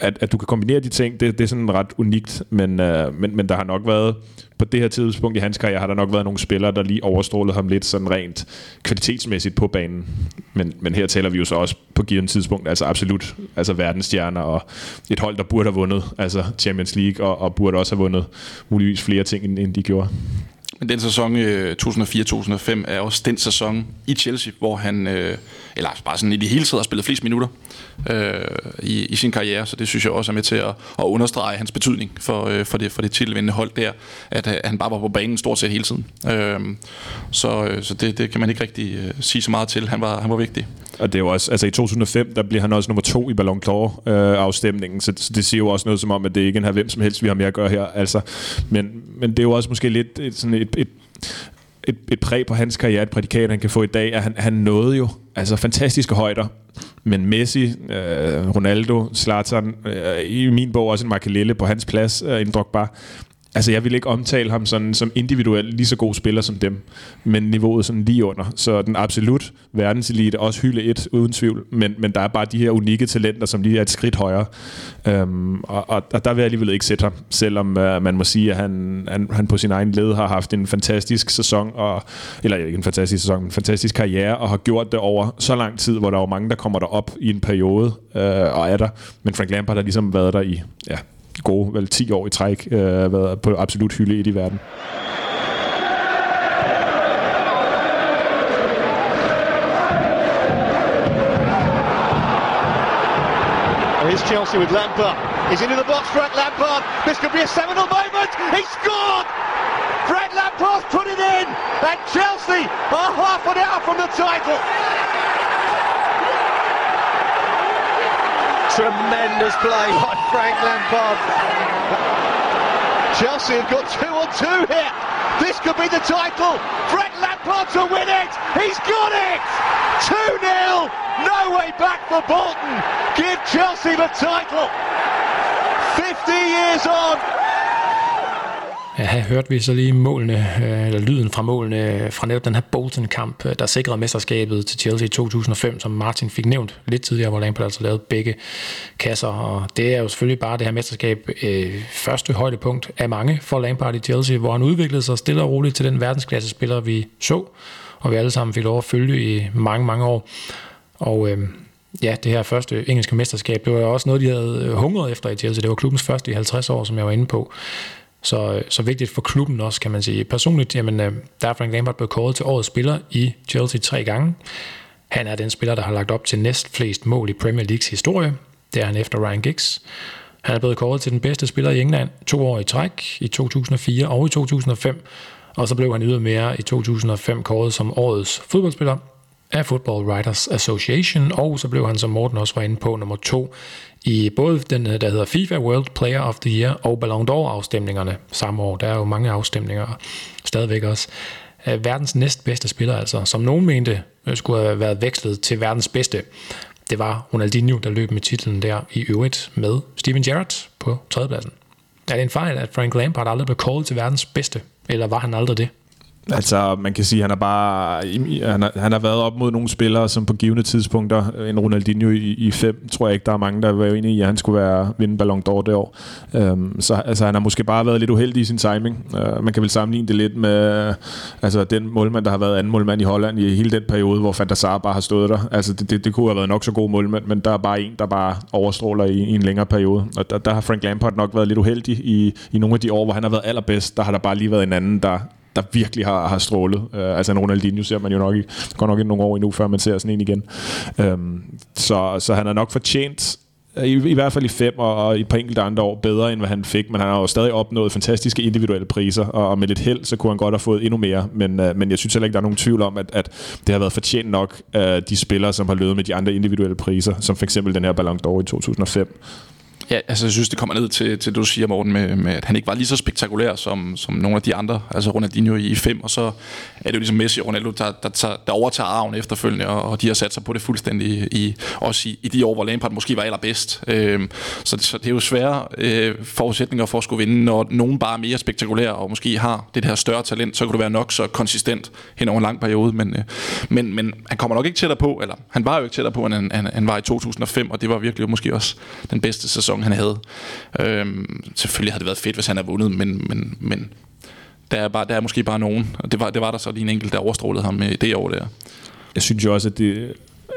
at, at du kan kombinere de ting, det, det er sådan ret unikt, men, øh, men, men der har nok været, på det her tidspunkt i hans karriere, har der nok været nogle spillere, der lige overstrålede ham lidt sådan rent kvalitetsmæssigt på banen. Men, men her taler vi jo så også på givet tidspunkt, altså absolut altså verdensstjerner og et hold, der burde have vundet altså Champions League og, og burde også have vundet muligvis flere ting, end, end de gjorde. Men den sæson øh, 2004-2005 er også den sæson i Chelsea, hvor han, øh, eller bare sådan i det hele taget, har spillet flest minutter øh, i, i sin karriere, så det synes jeg også er med til at, at understrege hans betydning for, øh, for det, for det titelvindende hold der, at, øh, han bare var på banen stort set hele tiden. Øh, så øh, så det, det kan man ikke rigtig øh, sige så meget til. Han var, han var vigtig. Og det er jo også, altså i 2005, der bliver han også nummer to i Ballon d'Or øh, afstemningen, så, så det siger jo også noget som om, at det ikke er hvem som helst, vi har med at gøre her. Altså, men, men det er jo også måske lidt et, sådan et, et et, et præg på hans karriere, et prædikat, han kan få i dag, at han, han nåede jo altså fantastiske højder. Men Messi, øh, Ronaldo, Zlatan, øh, i min bog også en Makelele på hans plads, øh, en Drogba, Altså, jeg vil ikke omtale ham sådan, som individuelt lige så god spiller som dem, men niveauet sådan lige under. Så den absolut verdenselite, også hylde et, uden tvivl, men, men der er bare de her unikke talenter, som lige er et skridt højere. Øhm, og, og, og der vil jeg alligevel ikke sætte ham, selvom øh, man må sige, at han, han, han på sin egen led har haft en fantastisk sæson, og, eller ikke en fantastisk sæson, men en fantastisk karriere, og har gjort det over så lang tid, hvor der er mange, der kommer derop i en periode, øh, og er der. Men Frank Lampard har ligesom været der i ja, gode vel 10 år i træk øh, været på absolut hylde i verden. Here's Chelsea with Lampard. He's into the box, Frank Lampard. This could be a seminal moment. He scored! Frank Lampard's put it in, and Chelsea are half an hour from the title. Tremendous play by Frank Lampard. Chelsea have got two on two here. This could be the title. Frank Lampard to win it. He's got it. 2-0. No way back for Bolton. Give Chelsea the title. 50 years on. Ja, her hørte vi så lige målene, øh, eller lyden fra målene fra netop den her Bolton-kamp, øh, der sikrede mesterskabet til Chelsea i 2005, som Martin fik nævnt lidt tidligere, hvor Lampard altså lavede begge kasser. Og det er jo selvfølgelig bare det her mesterskab øh, første højdepunkt af mange for Lampard i Chelsea, hvor han udviklede sig stille og roligt til den verdensklasse spiller, vi så, og vi alle sammen fik lov at følge i mange, mange år. Og øh, ja, det her første engelske mesterskab, det var jo også noget, de havde øh, hungret efter i Chelsea. Det var klubbens første i 50 år, som jeg var inde på. Så, øh, så vigtigt for klubben også, kan man sige. Personligt, jamen, øh, der er Frank Lampard blevet kåret til årets spiller i Chelsea tre gange. Han er den spiller, der har lagt op til næst flest mål i Premier Leagues historie. Det er han efter Ryan Giggs. Han er blevet kåret til den bedste spiller i England to år i træk, i 2004 og i 2005. Og så blev han ydermere i 2005 kåret som årets fodboldspiller af Football Writers Association, og så blev han, som Morten også var inde på, nummer to i både den, øh, der hedder FIFA World Player of the Year og Ballon d'Or afstemningerne samme år. Der er jo mange afstemninger stadigvæk også. Øh, verdens næstbedste spiller altså, som nogen mente øh, skulle have været vekslet til verdens bedste. Det var Ronaldinho, der løb med titlen der i øvrigt med Steven Gerrard på tredjepladsen. Er det en fejl, at Frank Lampard aldrig blev kåret til verdens bedste? Eller var han aldrig det? Altså, man kan sige, at han har bare han har, han har været op mod nogle spillere, som på givende tidspunkter, øh, en Ronaldinho i, i fem, tror jeg ikke, der er mange, der var enige i, at han skulle være vinde Ballon d'Or det år. Um, så altså, han har måske bare været lidt uheldig i sin timing. Uh, man kan vel sammenligne det lidt med altså, den målmand, der har været anden målmand i Holland i hele den periode, hvor Van der Sar bare har stået der. Altså, det, det, det kunne have været nok så god målmand, men der er bare en, der bare overstråler i, i en længere periode. Og der, der har Frank Lampard nok været lidt uheldig i, i nogle af de år, hvor han har været allerbedst. Der har der bare lige været en anden, der der virkelig har, har strålet. Uh, altså en Ronaldinho ser man jo nok ikke, går nok ikke nogle år endnu, før man ser sådan en igen. Um, så, så han har nok fortjent øh, I, I hvert fald i fem og, og et par enkelte andre år bedre, end hvad han fik, men han har jo stadig opnået fantastiske individuelle priser, og, og med lidt held, så kunne han godt have fået endnu mere, men, uh, men jeg synes heller ikke, der er nogen tvivl om, at, at det har været fortjent nok af de spillere, som har løbet med de andre individuelle priser, som for eksempel den her Ballon d'Or i 2005. Ja, altså jeg synes, det kommer ned til, til det, du siger, Morten, med, med, at han ikke var lige så spektakulær som, som nogle af de andre. Altså Ronaldinho i 5, og så er det jo ligesom Messi og Ronaldo, der, der, der, der overtager arven efterfølgende, og, og de har sat sig på det fuldstændig, i, også i, i de år, hvor Lampard måske var allerbedst. Øhm, så, så det er jo svære øh, forudsætninger for at skulle vinde, når nogen bare er mere spektakulær, og måske har det her større talent, så kan du være nok så konsistent hen over en lang periode. Men, øh, men, men han kommer nok ikke tættere på, eller han var jo ikke tættere på, end han, han, han var i 2005, og det var virkelig måske også den bedste sæson sæson, han havde. Øhm, selvfølgelig havde det været fedt, hvis han havde vundet, men, men, men der, er bare, der er måske bare nogen, og det var, det var der så lige en enkelt, der overstrålede ham med det år der. Jeg synes jo også, at det,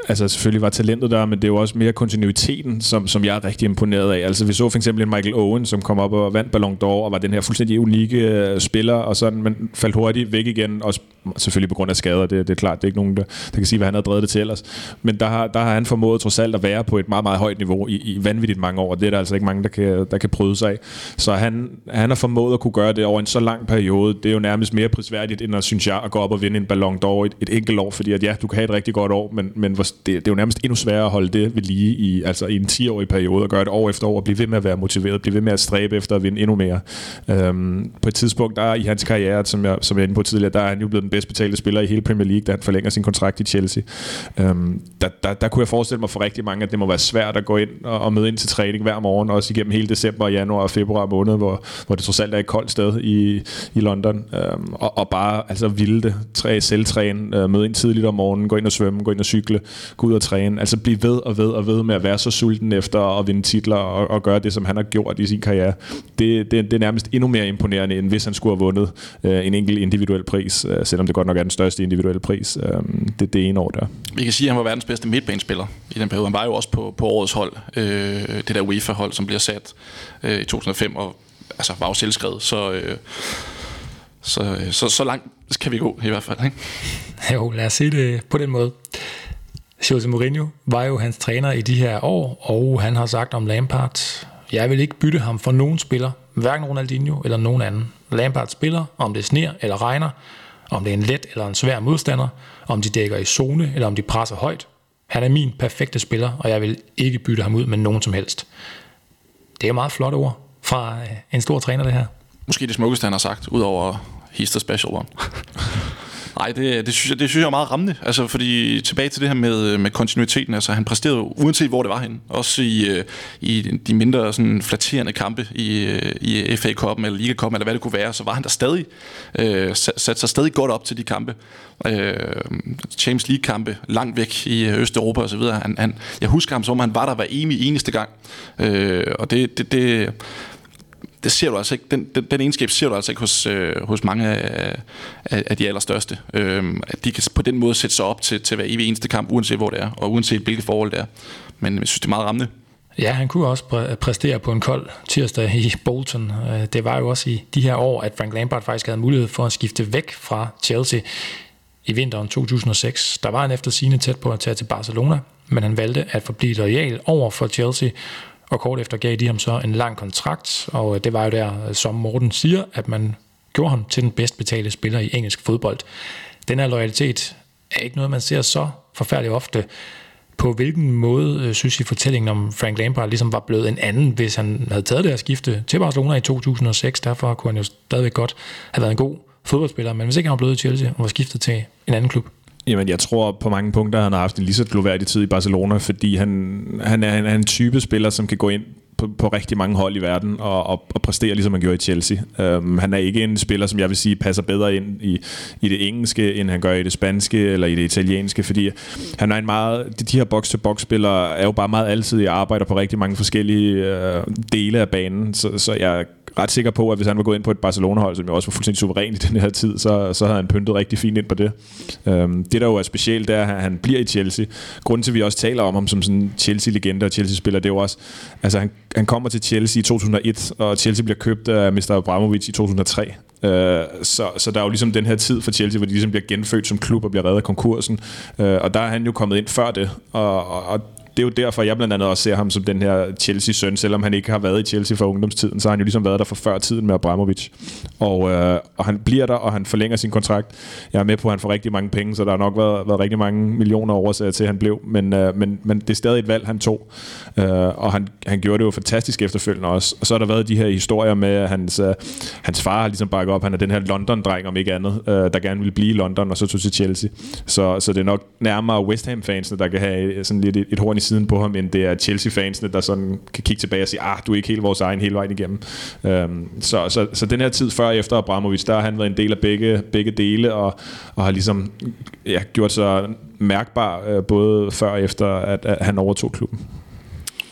altså selvfølgelig var talentet der, men det er jo også mere kontinuiteten, som, som jeg er rigtig imponeret af. Altså vi så for eksempel en Michael Owen, som kom op og vandt Ballon d'Or, og var den her fuldstændig unikke uh, spiller, og sådan, men faldt hurtigt væk igen, også selvfølgelig på grund af skader, det, det er klart, det er ikke nogen, der, der kan sige, hvad han har drevet det til ellers. Men der har, der har han formået trods alt at være på et meget, meget højt niveau i, i vanvittigt mange år, og det er der altså ikke mange, der kan, der kan prøve sig af. Så han, han har formået at kunne gøre det over en så lang periode. Det er jo nærmest mere prisværdigt, end at, synes jeg, at gå op og vinde en Ballon d'Or et, et enkelt år, fordi at ja, du kan have et rigtig godt år, men, men det, det er jo nærmest endnu sværere at holde det ved lige i, altså i en 10-årig periode, og gøre det år efter år, og blive ved med at være motiveret, blive ved med at stræbe efter at vinde endnu mere. Øhm, på et tidspunkt, der i hans karriere, som jeg, som jeg er inde på tidligere, der er han jo blevet den bedst betalte spiller i hele Premier League, da han forlænger sin kontrakt i Chelsea. Øhm, der, der, der kunne jeg forestille mig for rigtig mange, at det må være svært at gå ind og, og møde ind til træning hver morgen, også igennem hele december, januar og februar måned, hvor, hvor det trods alt er et koldt sted i, i London. Øhm, og, og bare altså vilde det, træ, selvtræne, øh, møde ind tidligt om morgenen, gå ind og svømme, gå ind og cykle, gå ud og træne. Altså blive ved og ved og ved med at være så sulten efter at vinde titler og, og gøre det, som han har gjort i sin karriere. Det, det, det er nærmest endnu mere imponerende, end hvis han skulle have vundet øh, en enkelt individuel pris, øh, selvom det godt nok er den største individuelle pris. Øh, det, det ene år der. Vi kan sige, at han var verdens bedste midtbanespiller i den periode. Han var jo også på, på årets hold, øh, det der UEFA-hold, som bliver sat øh, i 2005, og altså, var jo selvskrevet. Så, øh, så, øh, så, så langt kan vi gå i hvert fald. Ikke? Jo, lad os se det på den måde. Jose Mourinho var jo hans træner i de her år, og han har sagt om Lampard, jeg vil ikke bytte ham for nogen spiller, hverken Ronaldinho eller nogen anden. Lampard spiller, om det sner eller regner, om det er en let eller en svær modstander, om de dækker i zone eller om de presser højt. Han er min perfekte spiller, og jeg vil ikke bytte ham ud med nogen som helst. Det er meget flotte ord fra en stor træner, det her. Måske det smukkeste, han har sagt, udover He's the special one. Nej, det, det, synes jeg, det synes jeg er meget rammende. Altså, fordi tilbage til det her med, med kontinuiteten. Altså, han præsterede uanset hvor det var henne. Også i, øh, i de mindre sådan, flatterende kampe i, øh, i FA Cup'en eller Liga Cup'en, eller hvad det kunne være, så var han der stadig, øh, sat sig stadig godt op til de kampe. Øh, Champions League-kampe langt væk i øh, Østeuropa osv. Han, han, jeg husker ham som, han var der hver evig eneste gang. Øh, og det, det, det det ser du altså ikke, den, den, den egenskab ser du altså ikke hos, øh, hos mange af, af, af de allerstørste. Øh, at de kan på den måde sætte sig op til, til hver evig eneste kamp, uanset hvor det er, og uanset hvilket forhold det er. Men jeg synes, det er meget rammende. Ja, han kunne også præ- præstere på en kold tirsdag i Bolton. Øh, det var jo også i de her år, at Frank Lampard faktisk havde mulighed for at skifte væk fra Chelsea i vinteren 2006. Der var han efter sine tæt på at tage til Barcelona, men han valgte at forblive lojal over for Chelsea og kort efter gav de ham så en lang kontrakt, og øh, det var jo der, øh, som Morten siger, at man gjorde ham til den bedst betalte spiller i engelsk fodbold. Den her loyalitet er ikke noget, man ser så forfærdeligt ofte. På hvilken måde øh, synes I fortællingen om Frank Lampard ligesom var blevet en anden, hvis han havde taget det her skifte til Barcelona i 2006? Derfor kunne han jo stadigvæk godt have været en god fodboldspiller, men hvis ikke han var blevet i Chelsea og var skiftet til en anden klub, Jamen, jeg tror på mange punkter, han har haft en lige så gloværdig tid i Barcelona, fordi han, han, er, han er en type spiller, som kan gå ind på, på rigtig mange hold i verden og, og, og præstere, ligesom han gjorde i Chelsea. Um, han er ikke en spiller, som jeg vil sige, passer bedre ind i, i det engelske, end han gør i det spanske eller i det italienske, fordi han er en meget... De, de her box-to-box-spillere er jo bare meget altid i arbejder på rigtig mange forskellige uh, dele af banen, så, så jeg ret sikker på, at hvis han var gået ind på et Barcelona-hold, som jo også var fuldstændig suveræn i den her tid, så, så havde han pyntet rigtig fint ind på det. Øhm, det, der jo er specielt, det er, at han bliver i Chelsea. Grunden til, at vi også taler om ham som sådan Chelsea-legende og Chelsea-spiller, det er jo også, altså han, han kommer til Chelsea i 2001, og Chelsea bliver købt af Mr. Abramovic i 2003. Øh, så, så der er jo ligesom den her tid for Chelsea, hvor de ligesom bliver genfødt som klub og bliver reddet af konkursen. Øh, og der er han jo kommet ind før det, og, og, og det er jo derfor, jeg blandt andet også ser ham som den her Chelsea-søn, selvom han ikke har været i Chelsea for ungdomstiden, så har han jo ligesom været der for før tiden med Abramovic. Og, øh, og han bliver der, og han forlænger sin kontrakt. Jeg er med på, at han får rigtig mange penge, så der har nok været, været rigtig mange millioner oversager til, at han blev. Men, øh, men, men det er stadig et valg, han tog. Øh, og han, han gjorde det jo fantastisk efterfølgende også. Og så har der været de her historier med, at hans, øh, hans far har ligesom bakket op. Han er den her London-dreng, om ikke andet, øh, der gerne vil blive i London, og så tog til Chelsea. Så, så det er nok nærmere West Ham-fansene, der kan have sådan lidt et, et horn i siden på ham, end det er Chelsea-fansene, der sådan kan kigge tilbage og sige, ah, du er ikke helt vores egen hele vejen igennem. Øhm, så, så, så den her tid før og efter Abramovic, der har han været en del af begge, begge dele, og, og har ligesom ja, gjort sig mærkbar øh, både før og efter, at, at han overtog klubben.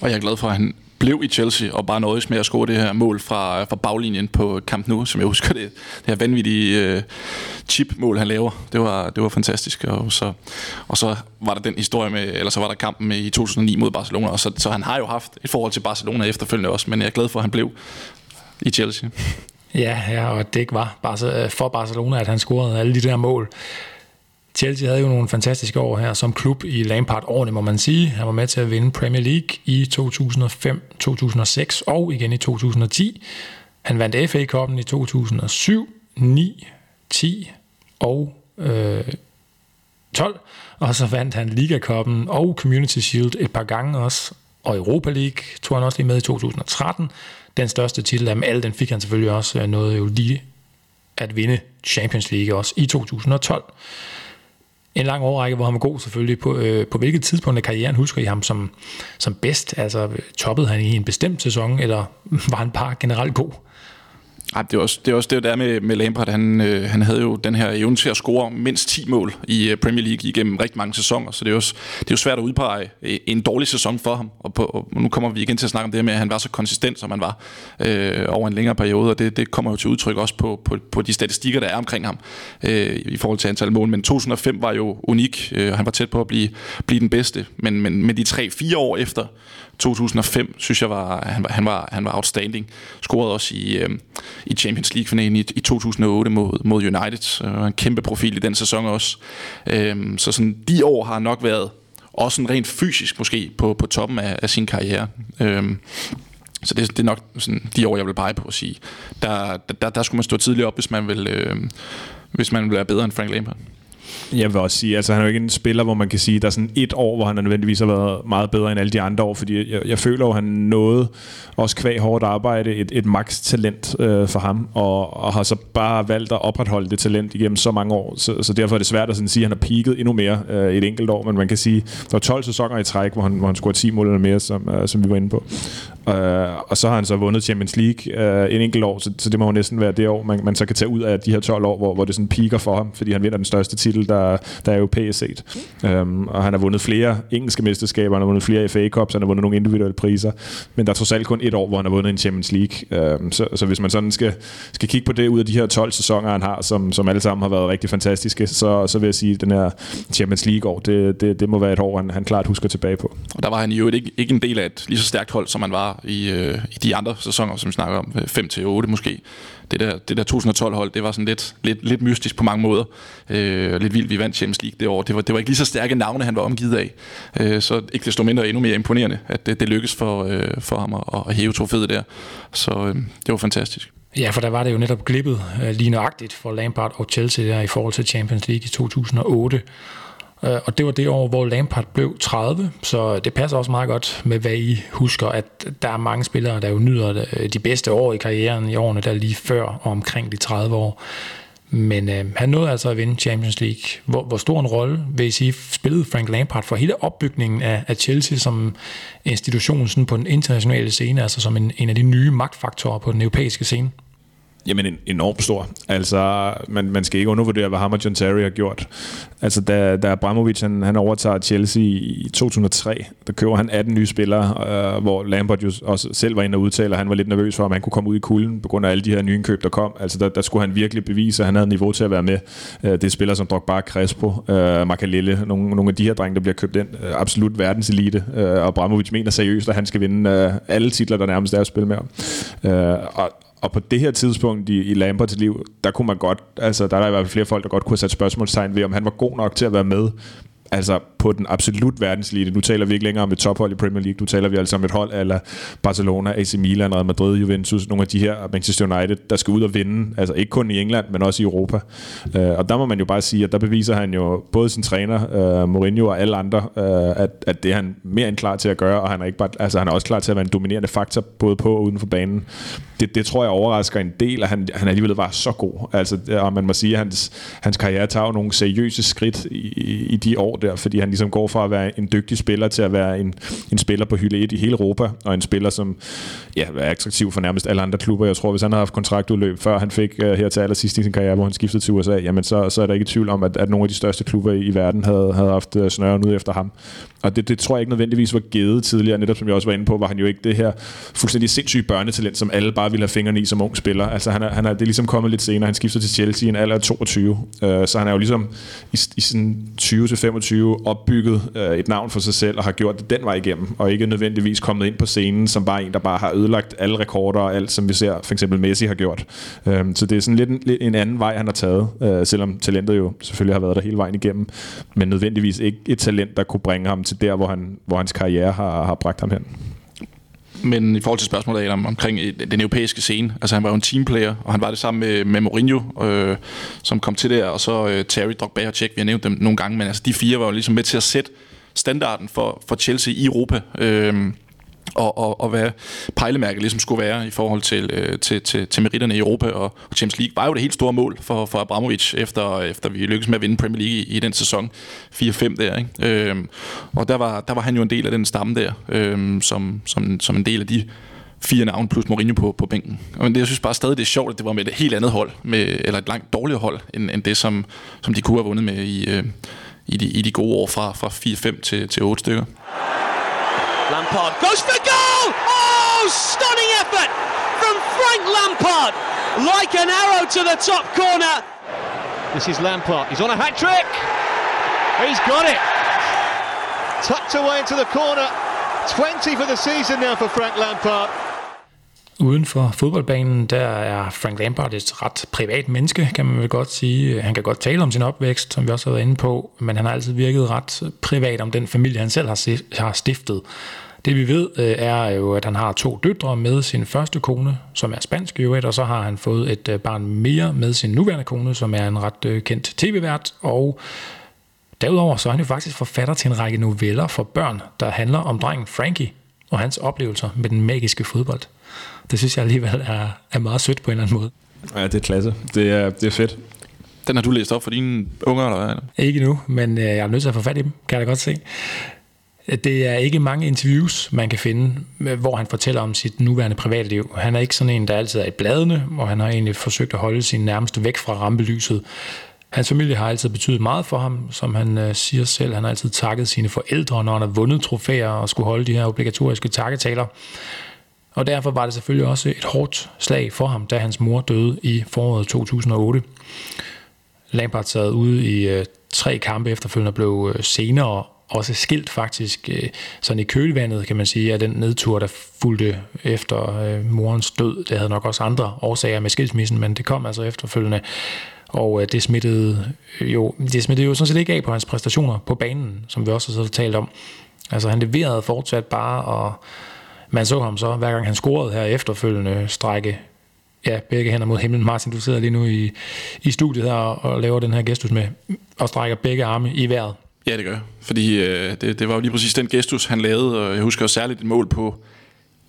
Og jeg er glad for, at han blev i Chelsea og bare nøjes med at score det her mål fra, fra baglinjen på Camp Nou, som jeg husker det, det her vanvittige øh, chip-mål, han laver. Det var, det var fantastisk. Og så, og så var der den historie med, eller så var der kampen med i 2009 mod Barcelona, og så, så han har jo haft et forhold til Barcelona efterfølgende også, men jeg er glad for, at han blev i Chelsea. Ja, ja og det ikke var bare for Barcelona, at han scorede alle de der mål. Chelsea havde jo nogle fantastiske år her som klub i Lampard-årene, må man sige. Han var med til at vinde Premier League i 2005, 2006 og igen i 2010. Han vandt FA Cup'en i 2007, 9, 10 og øh, 12. Og så vandt han Liga Cup'en og Community Shield et par gange også. Og Europa League tog han også lige med i 2013. Den største titel af dem alle, den fik han selvfølgelig også øh, noget jo lige at vinde Champions League også i 2012 en lang årrække, hvor han var god selvfølgelig. På, øh, på hvilket tidspunkt i karrieren husker I ham som, som bedst? Altså toppede han i en bestemt sæson, eller var han bare generelt god? Ej, det er også det, er også det der med, med Lampard. Han, øh, han havde jo den her evne til at score mindst 10 mål i øh, Premier League igennem rigtig mange sæsoner, så det er, også, det er jo svært at udpege øh, en dårlig sæson for ham. Og, på, og nu kommer vi igen til at snakke om det her med, at han var så konsistent, som han var øh, over en længere periode, og det, det kommer jo til udtryk også på, på, på de statistikker, der er omkring ham øh, i forhold til antal mål. Men 2005 var jo unik, øh, han var tæt på at blive, blive den bedste, men, men men de 3-4 år efter 2005 synes jeg var han var han var han var outstanding. Scorede også i øh, i Champions League finalen i, i 2008 mod mod United. Øh, en kæmpe profil i den sæson også. Øhm, så sådan de år har nok været også sådan rent fysisk måske på på toppen af, af sin karriere. Øhm, så det, det er nok sådan de år jeg vil pege på at sige. Der der der skulle man stå tidligt op hvis man vil øh, hvis man vil være bedre end Frank Lampard. Jeg vil også sige, altså han er jo ikke en spiller, hvor man kan sige, der er sådan et år, hvor han nødvendigvis har været meget bedre end alle de andre år, fordi jeg, jeg føler jo, han nåede også kvæg hårdt arbejde et, et maks talent øh, for ham, og, og har så bare valgt at opretholde det talent igennem så mange år, så, så derfor er det svært at sådan sige, at han har peaked endnu mere øh, et enkelt år, men man kan sige, der var 12 sæsoner i træk, hvor han, hvor han scorede 10 mål eller mere, som, øh, som vi var inde på. Øh, og så har han så vundet Champions League øh, en enkelt år, så, så det må jo næsten være det år, man, man så kan tage ud af de her 12 år, hvor, hvor det sådan peaker for ham, fordi han vinder den største titel, der, der er europæisk set. Um, øhm, og han har vundet flere engelske mesterskaber, han har vundet flere FA Cups, han har vundet nogle individuelle priser, men der er trods alt kun et år, hvor han har vundet en Champions League. Um, så, så hvis man sådan skal, skal kigge på det ud af de her 12 sæsoner, han har, som, som alle sammen har været rigtig fantastiske, så, så vil jeg sige, at den her Champions League-år, det, det, det må være et år, han, han klart husker tilbage på. Og der var han jo ikke, ikke en del af et lige så stærkt hold, som han var i, øh, i de andre sæsoner, som vi snakker om, 5-8 måske det der, det der 2012-hold, det var sådan lidt, lidt, lidt mystisk på mange måder. Øh, lidt vildt, vi vandt Champions League det år. Det var, det var ikke lige så stærke navne, han var omgivet af. Øh, så ikke desto mindre endnu mere imponerende, at det, det lykkedes for, øh, for ham at, at hæve trofæet der. Så øh, det var fantastisk. Ja, for der var det jo netop glippet øh, lige nøjagtigt for Lampard og Chelsea der i forhold til Champions League i 2008. Øh, og det var det år, hvor Lampard blev 30, så det passer også meget godt med, hvad I husker, at der er mange spillere, der jo nyder øh, de bedste år i karrieren i årene, der lige før og omkring de 30 år. Men øh, han nåede altså at vinde Champions League. Hvor, hvor stor en rolle, vil I sige, spillede Frank Lampard for hele opbygningen af, af Chelsea som institution sådan på den internationale scene, altså som en, en af de nye magtfaktorer på den europæiske scene? Jamen en, enormt stor. Altså, man, man skal ikke undervurdere, hvad ham og John Terry har gjort. Altså, da, da Abramovic han, han overtager Chelsea i 2003, der køber han 18 nye spillere, øh, hvor Lampard jo også selv var inde og udtale, at han var lidt nervøs for, om han kunne komme ud i kulden på grund af alle de her nye indkøb, der kom. Altså, der, der skulle han virkelig bevise, at han havde niveau til at være med. Øh, det er spillere som Drogba, Crespo, øh, Makalele, nogle, nogle af de her drenge, der bliver købt ind. Øh, absolut verdenselite. Øh, og Abramovic mener seriøst, at han skal vinde øh, alle titler, der nærmest er at spille med. Øh, og, og på det her tidspunkt i, i Lamberts liv, der kunne man godt, altså der er der i hvert fald flere folk, der godt kunne have sat spørgsmålstegn ved, om han var god nok til at være med altså på den absolut verdenselite. Nu taler vi ikke længere om et tophold i Premier League, nu taler vi altså om et hold eller Barcelona, AC Milan, Real Madrid, Juventus, nogle af de her Manchester United, der skal ud og vinde, altså ikke kun i England, men også i Europa. Uh, og der må man jo bare sige, at der beviser han jo både sin træner, øh, Mourinho og alle andre, øh, at, at det er han mere end klar til at gøre, og han er, ikke bare, altså, han er også klar til at være en dominerende faktor, både på og uden for banen. Det, det tror jeg overrasker en del, at han, han alligevel var så god. Altså, og man må sige, at hans, hans karriere tager nogle seriøse skridt i, i de år der, fordi han ligesom går fra at være en dygtig spiller til at være en, en spiller på hylde 1 i hele Europa, og en spiller, som ja, er attraktiv for nærmest alle andre klubber. Jeg tror, hvis han havde haft kontraktudløb, før han fik uh, her til allersidst i sin karriere, hvor han skiftede til USA, jamen så, så er der ikke tvivl om, at, at nogle af de største klubber i, i verden havde, havde haft øh, snøren ud efter ham. Og det, det tror jeg ikke nødvendigvis var givet tidligere, netop som jeg også var inde på, var han jo ikke det her fuldstændig sindssyge børnetalent, som alle bare ville have fingrene i som ung spiller. Altså han er, han er, det er ligesom kommet lidt senere. Han skifter til Chelsea i en alder af 22. Uh, øh, så han er jo ligesom i, i sådan 20-25 opbygget øh, et navn for sig selv, og har gjort det den vej igennem, og ikke nødvendigvis kommet ind på scenen som bare en, der bare har ødelagt alle rekorder og alt, som vi ser for eksempel Messi har gjort. Uh, så det er sådan lidt en, lidt en anden vej, han har taget, øh, selvom talentet jo selvfølgelig har været der hele vejen igennem, men nødvendigvis ikke et talent, der kunne bringe ham til der, hvor, han, hvor hans karriere har, har bragt ham hen. Men i forhold til spørgsmålet om, omkring øh, den europæiske scene, altså han var jo en teamplayer, og han var det sammen med, med Mourinho, øh, som kom til der, og så øh, Terry, Drogba og Cech, vi har nævnt dem nogle gange, men altså de fire var jo ligesom med til at sætte standarden for, for Chelsea i Europa. Øh, og, og, og hvad pejlemærket ligesom skulle være i forhold til, øh, til, til, til meritterne i Europa og, og Champions League, var jo det helt store mål for, for Abramovic, efter, efter vi lykkedes med at vinde Premier League i, i den sæson 4-5 der. Ikke? Øhm, og der var, der var han jo en del af den stamme der, øhm, som, som, som en del af de fire navne plus Mourinho på, på bænken. Men det, jeg synes bare stadig, det er sjovt, at det var med et helt andet hold, med, eller et langt dårligere hold, end, end det, som, som de kunne have vundet med i, øh, i, de, i de gode år fra, fra 4-5 til, til 8 stykker. Lampard goes for goal! Oh, stunning effort from Frank Lampard. Like an arrow to the top corner. This is Lampard. He's on a hat trick. He's got it. Tucked away into the corner. 20 for the season now for Frank Lampard. Uden for fodboldbanen, der er Frank Lampard et ret privat menneske, kan man vel godt sige. Han kan godt tale om sin opvækst, som vi også har været inde på, men han har altid virket ret privat om den familie, han selv har stiftet. Det vi ved øh, er jo, at han har to døtre med sin første kone, som er spansk i øvrigt, og så har han fået et øh, barn mere med sin nuværende kone, som er en ret øh, kendt tv-vært, og derudover så er han jo faktisk forfatter til en række noveller for børn, der handler om drengen Frankie og hans oplevelser med den magiske fodbold. Det synes jeg alligevel er, er meget sødt på en eller anden måde. Ja, det er klasse. Det er, det er fedt. Den har du læst op for dine unger, eller hvad? Ikke nu, men jeg er nødt til at få fat i dem, kan jeg da godt se. Det er ikke mange interviews, man kan finde, hvor han fortæller om sit nuværende privatliv. Han er ikke sådan en, der altid er i bladene, og han har egentlig forsøgt at holde sin nærmeste væk fra rampelyset. Hans familie har altid betydet meget for ham, som han øh, siger selv. Han har altid takket sine forældre, når han har vundet trofæer og skulle holde de her obligatoriske takketaler. Og derfor var det selvfølgelig også et hårdt slag for ham, da hans mor døde i foråret 2008. Lampard sad ude i øh, tre kampe efterfølgende blev øh, senere også skilt faktisk øh, sådan i kølvandet, kan man sige, af den nedtur, der fulgte efter øh, morens død. Det havde nok også andre årsager med skilsmissen, men det kom altså efterfølgende. Og øh, det smittede jo, det smittede jo sådan set ikke af på hans præstationer på banen, som vi også har talt om. Altså han leverede fortsat bare, og man så ham så, hver gang han scorede her efterfølgende, strække ja, begge hænder mod himlen. Martin, du sidder lige nu i, i studiet her og laver den her gestus med, og strækker begge arme i vejret. Ja, det gør Fordi øh, det, det var jo lige præcis den gestus, han lavede, og jeg husker også særligt et mål på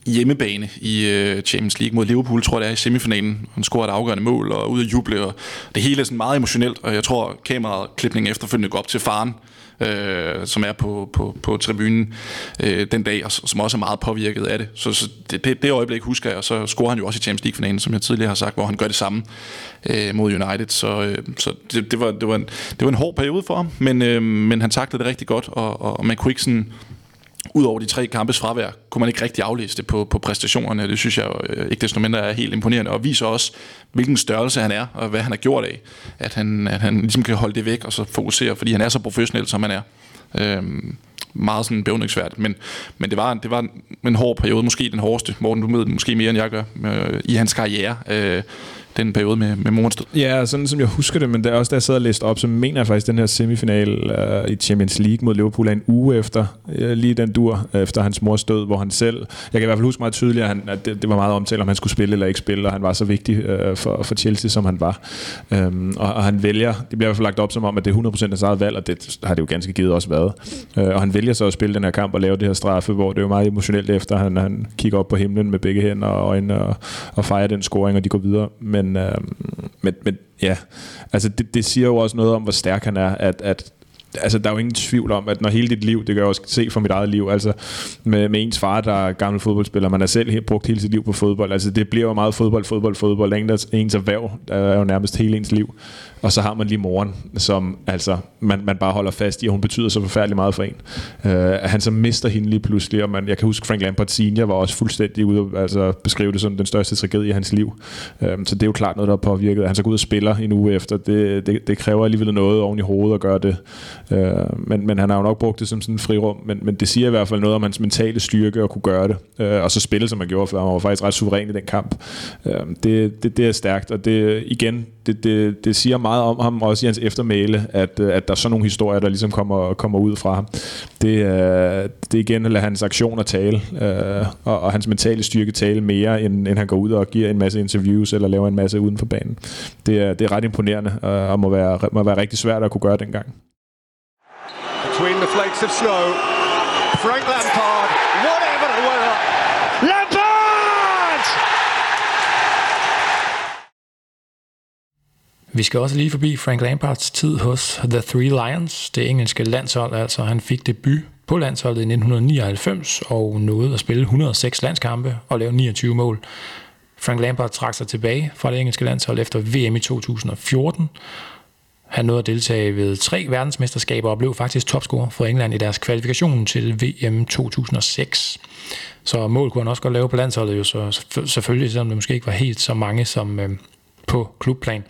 hjemmebane i øh, Champions League mod Liverpool, tror jeg det er, i semifinalen. Han scorede et afgørende mål og ud af juble, og det hele er sådan meget emotionelt, og jeg tror, kameraklipningen efterfølgende går op til faren, øh, øh, som er på, på, på tribunen øh, den dag, og som også er meget påvirket af det. Så, så det, det, det øjeblik husker jeg, og så scorer han jo også i Champions League-finalen, som jeg tidligere har sagt, hvor han gør det samme øh, mod United. Så, øh, så det, det, var, det, var en, det var en hård periode for ham, men, øh, men han taklede det rigtig godt, og, og man kunne ikke sådan Udover de tre kampes fravær, kunne man ikke rigtig aflæse det på, på præstationerne. Det synes jeg øh, ikke desto mindre er helt imponerende, og viser også, hvilken størrelse han er, og hvad han har gjort af. At han, at han ligesom kan holde det væk, og så fokusere, fordi han er så professionel, som han er. Øhm, meget sådan bevningsværdigt, men, men det var, det var en, en hård periode, måske den hårdeste, Morten, du mødte måske mere end jeg gør, øh, i hans karriere. Øh, den periode med, med morens. Ja, sådan som jeg husker det, men det er også da jeg sad og læste op, så mener jeg faktisk, den her semifinal uh, i Champions League mod Liverpool er en uge efter, uh, lige den dur, øh, efter hans mors død, hvor han selv, jeg kan i hvert fald huske meget tydeligt, at, han, at det, det var meget omtalt, om han skulle spille eller ikke spille, og han var så vigtig uh, for, for Chelsea, som han var. Um, og, og han vælger, det bliver i hvert fald lagt op som om, at det er 100% hans eget valg, og det har det jo ganske givet også været. Uh, og han vælger så at spille den her kamp og lave det her straffe, hvor det er jo meget emotionelt efter, han, han kigger op på himlen med begge hænder og øjne og, og fejrer den scoring, og de går videre. Men, øh men, men ja, altså det, det siger jo også noget om, hvor stærk han er, at, at altså, der er jo ingen tvivl om, at når hele dit liv, det kan jeg også se fra mit eget liv, altså med, med ens far, der er gammel fodboldspiller, man har selv helt, brugt hele sit liv på fodbold, altså det bliver jo meget fodbold, fodbold, fodbold, ens, ens erhverv der er jo nærmest hele ens liv. Og så har man lige moren, som altså, man, man bare holder fast i, og hun betyder så forfærdeligt meget for en. Uh, at han så mister hende lige pludselig, og man, jeg kan huske, Frank Lampard senior var også fuldstændig ude at altså, beskrive det som den største tragedie i hans liv. Uh, så det er jo klart noget, der har påvirket. Han så går ud og spiller en uge efter. Det, det, det kræver alligevel noget oven i hovedet at gøre det. Øh, men, men han har jo nok brugt det som sådan en frirum, men, men det siger i hvert fald noget om hans mentale styrke at kunne gøre det. øh, og så spille, som han gjorde, for han var faktisk ret suveræn i den kamp. Øh, det, det, det er stærkt, og det igen, det, det, det siger meget om ham, også i hans eftermæle, at, øh, at der er sådan nogle historier, der ligesom kommer, kommer ud fra ham. Det, øh, det er igen at hans aktioner tale, øh, og, og hans mentale styrke tale mere, end, end han går ud og giver en masse interviews, eller laver en masse uden for banen. Det er, det er ret imponerende, øh, og må være, må være rigtig svært at kunne gøre dengang. Between the of snow, Frank Lampard, whatever the weather, Lampard! Vi skal også lige forbi Frank Lampards tid hos The Three Lions, det engelske landshold. Altså han fik debut på landsholdet i 1999 og nåede at spille 106 landskampe og lave 29 mål. Frank Lampard trak sig tilbage fra det engelske landshold efter VM i 2014. Han nåede at deltage ved tre verdensmesterskaber og blev faktisk topscorer for England i deres kvalifikation til VM 2006. Så mål kunne han også godt lave på landsholdet, jo, så selvfølgelig, selvom det måske ikke var helt så mange som, øh, på klubplan.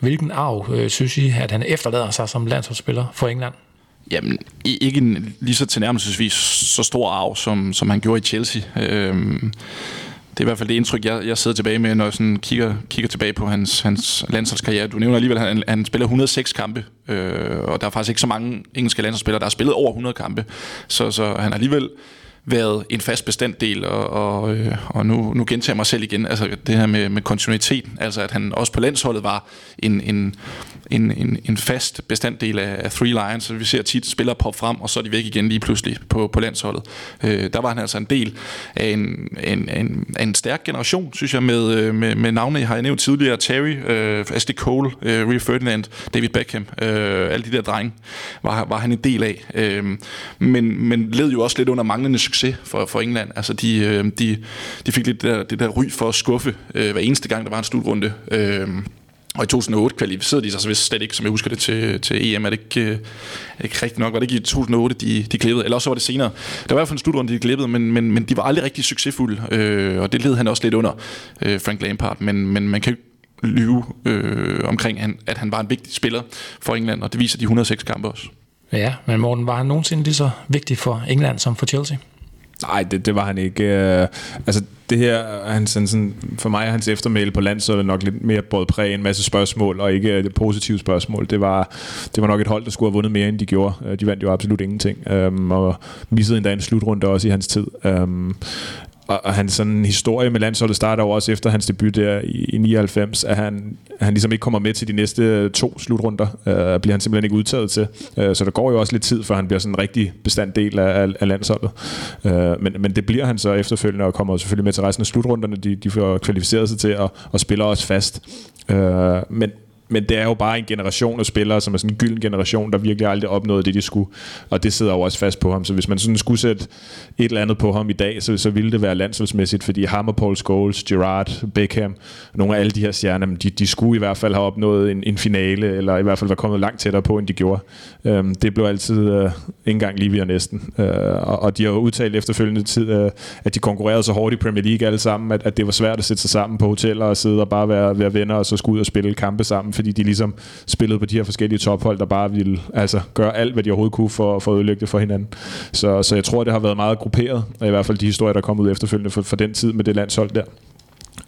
Hvilken arv øh, synes I, at han efterlader sig som landsholdsspiller for England? Jamen, ikke en lige så tilnærmelsesvis så stor arv, som, som han gjorde i Chelsea. Øh, det er i hvert fald det indtryk, jeg, jeg sidder tilbage med, når jeg sådan kigger, kigger tilbage på hans, hans landsholdskarriere. Du nævner alligevel, at han, han spiller 106 kampe, øh, og der er faktisk ikke så mange engelske landsholdsspillere, der har spillet over 100 kampe. Så, så han har alligevel været en fast bestanddel, og, og, øh, og nu, nu gentager jeg mig selv igen, altså det her med, med kontinuiteten, altså at han også på landsholdet var en, en, en, en, en fast bestanddel af, af Three Lions, så vi ser tit spillere poppe frem, og så er de væk igen lige pludselig på, på landsholdet. Øh, der var han altså en del af en, en, en, en stærk generation, synes jeg, med, øh, med, med navne, jeg har nævnt tidligere, Terry, øh, Ashley Cole, øh, Rio Ferdinand, David Beckham, øh, alle de der drenge, var, var han en del af. Øh, men, men led jo også lidt under manglende succes for, for England. Altså de, øh, de, de fik lidt det der, det der ry for at skuffe øh, hver eneste gang, der var en slutrunde. Øh, og i 2008 kvalificerede de sig så vist slet ikke, som jeg husker det, til, til EM. Er det ikke, er det ikke rigtigt nok? Var det ikke i 2008, de, de klippede? Eller også var det senere. Der var i hvert fald en slutrunde, de klippede, men, men, men de var aldrig rigtig succesfulde. Øh, og det led han også lidt under, øh, Frank Lampard. Men, men man kan lyve øh, omkring, at han var en vigtig spiller for England, og det viser de 106 kampe også. Ja, men Morten, var han nogensinde lige så vigtig for England som for Chelsea? Nej, det, det var han ikke. Øh, altså, det her, han, sådan, sådan, for mig er hans eftermæle på landsholdet nok lidt mere både præg en masse spørgsmål, og ikke det positive spørgsmål. Det var, det var nok et hold, der skulle have vundet mere, end de gjorde. Øh, de vandt jo absolut ingenting, um, og missede endda en slutrunde også i hans tid. Um, og, og hans sådan historie med landsholdet starter jo også efter hans debut der i, i 99, at han, han ligesom ikke kommer med til de næste to slutrunder, øh, bliver han simpelthen ikke udtaget til. Øh, så der går jo også lidt tid, før han bliver sådan en rigtig bestanddel af, af, af landsholdet. Øh, men, men det bliver han så efterfølgende, og kommer selvfølgelig med til resten af slutrunderne. De, de får kvalificeret sig til og, og spiller også fast. Øh, men, men det er jo bare en generation af spillere, som er sådan en gylden generation, der virkelig aldrig opnåede det, de skulle. Og det sidder jo også fast på ham. Så hvis man sådan skulle sætte et eller andet på ham i dag, så, så ville det være landsholdsmæssigt, fordi ham og Paul Scholes, Gerard, Beckham, nogle af alle de her stjerner, de, de skulle i hvert fald have opnået en, en finale, eller i hvert fald være kommet langt tættere på, end de gjorde. Øhm, det blev altid øh, ikke engang lige ved næsten. Øh, og, og de har jo udtalt efterfølgende tid, øh, at de konkurrerede så hårdt i Premier League alle sammen, at, at det var svært at sætte sig sammen på hoteller og sidde og bare være, være venner, og så skulle ud og spille kampe sammen fordi de ligesom spillede på de her forskellige tophold, der bare ville altså, gøre alt, hvad de overhovedet kunne for, for at ødelægge det for hinanden. Så, så jeg tror, det har været meget grupperet, i hvert fald de historier, der er kommet ud efterfølgende for, for den tid med det landshold der.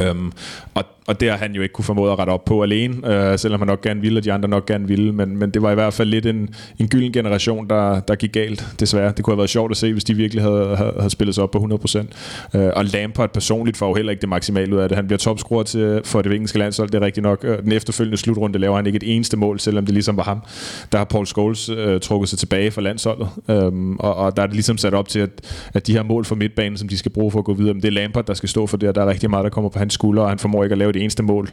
Øhm, og, og det har han jo ikke kunne formået at rette op på alene, øh, selvom han nok gerne ville, og de andre nok gerne ville. Men, men det var i hvert fald lidt en, en gylden generation, der, der gik galt, desværre. Det kunne have været sjovt at se, hvis de virkelig havde, havde, havde spillet sig op på 100%. Øh, og Lampard personligt får jo heller ikke det maksimale ud af det. Han bliver topscorer til, for det engelske landshold, det er rigtigt nok. Øh, den efterfølgende slutrunde laver han ikke et eneste mål, selvom det ligesom var ham. Der har Paul Scholes øh, trukket sig tilbage fra landsholdet. Øhm, og, og der er det ligesom sat op til, at, at de her mål for midtbanen, som de skal bruge for at gå videre, men det er Lampard, der skal stå for det, og der er rigtig meget, der kommer på hans skulder, og han formår ikke at lave det eneste mål.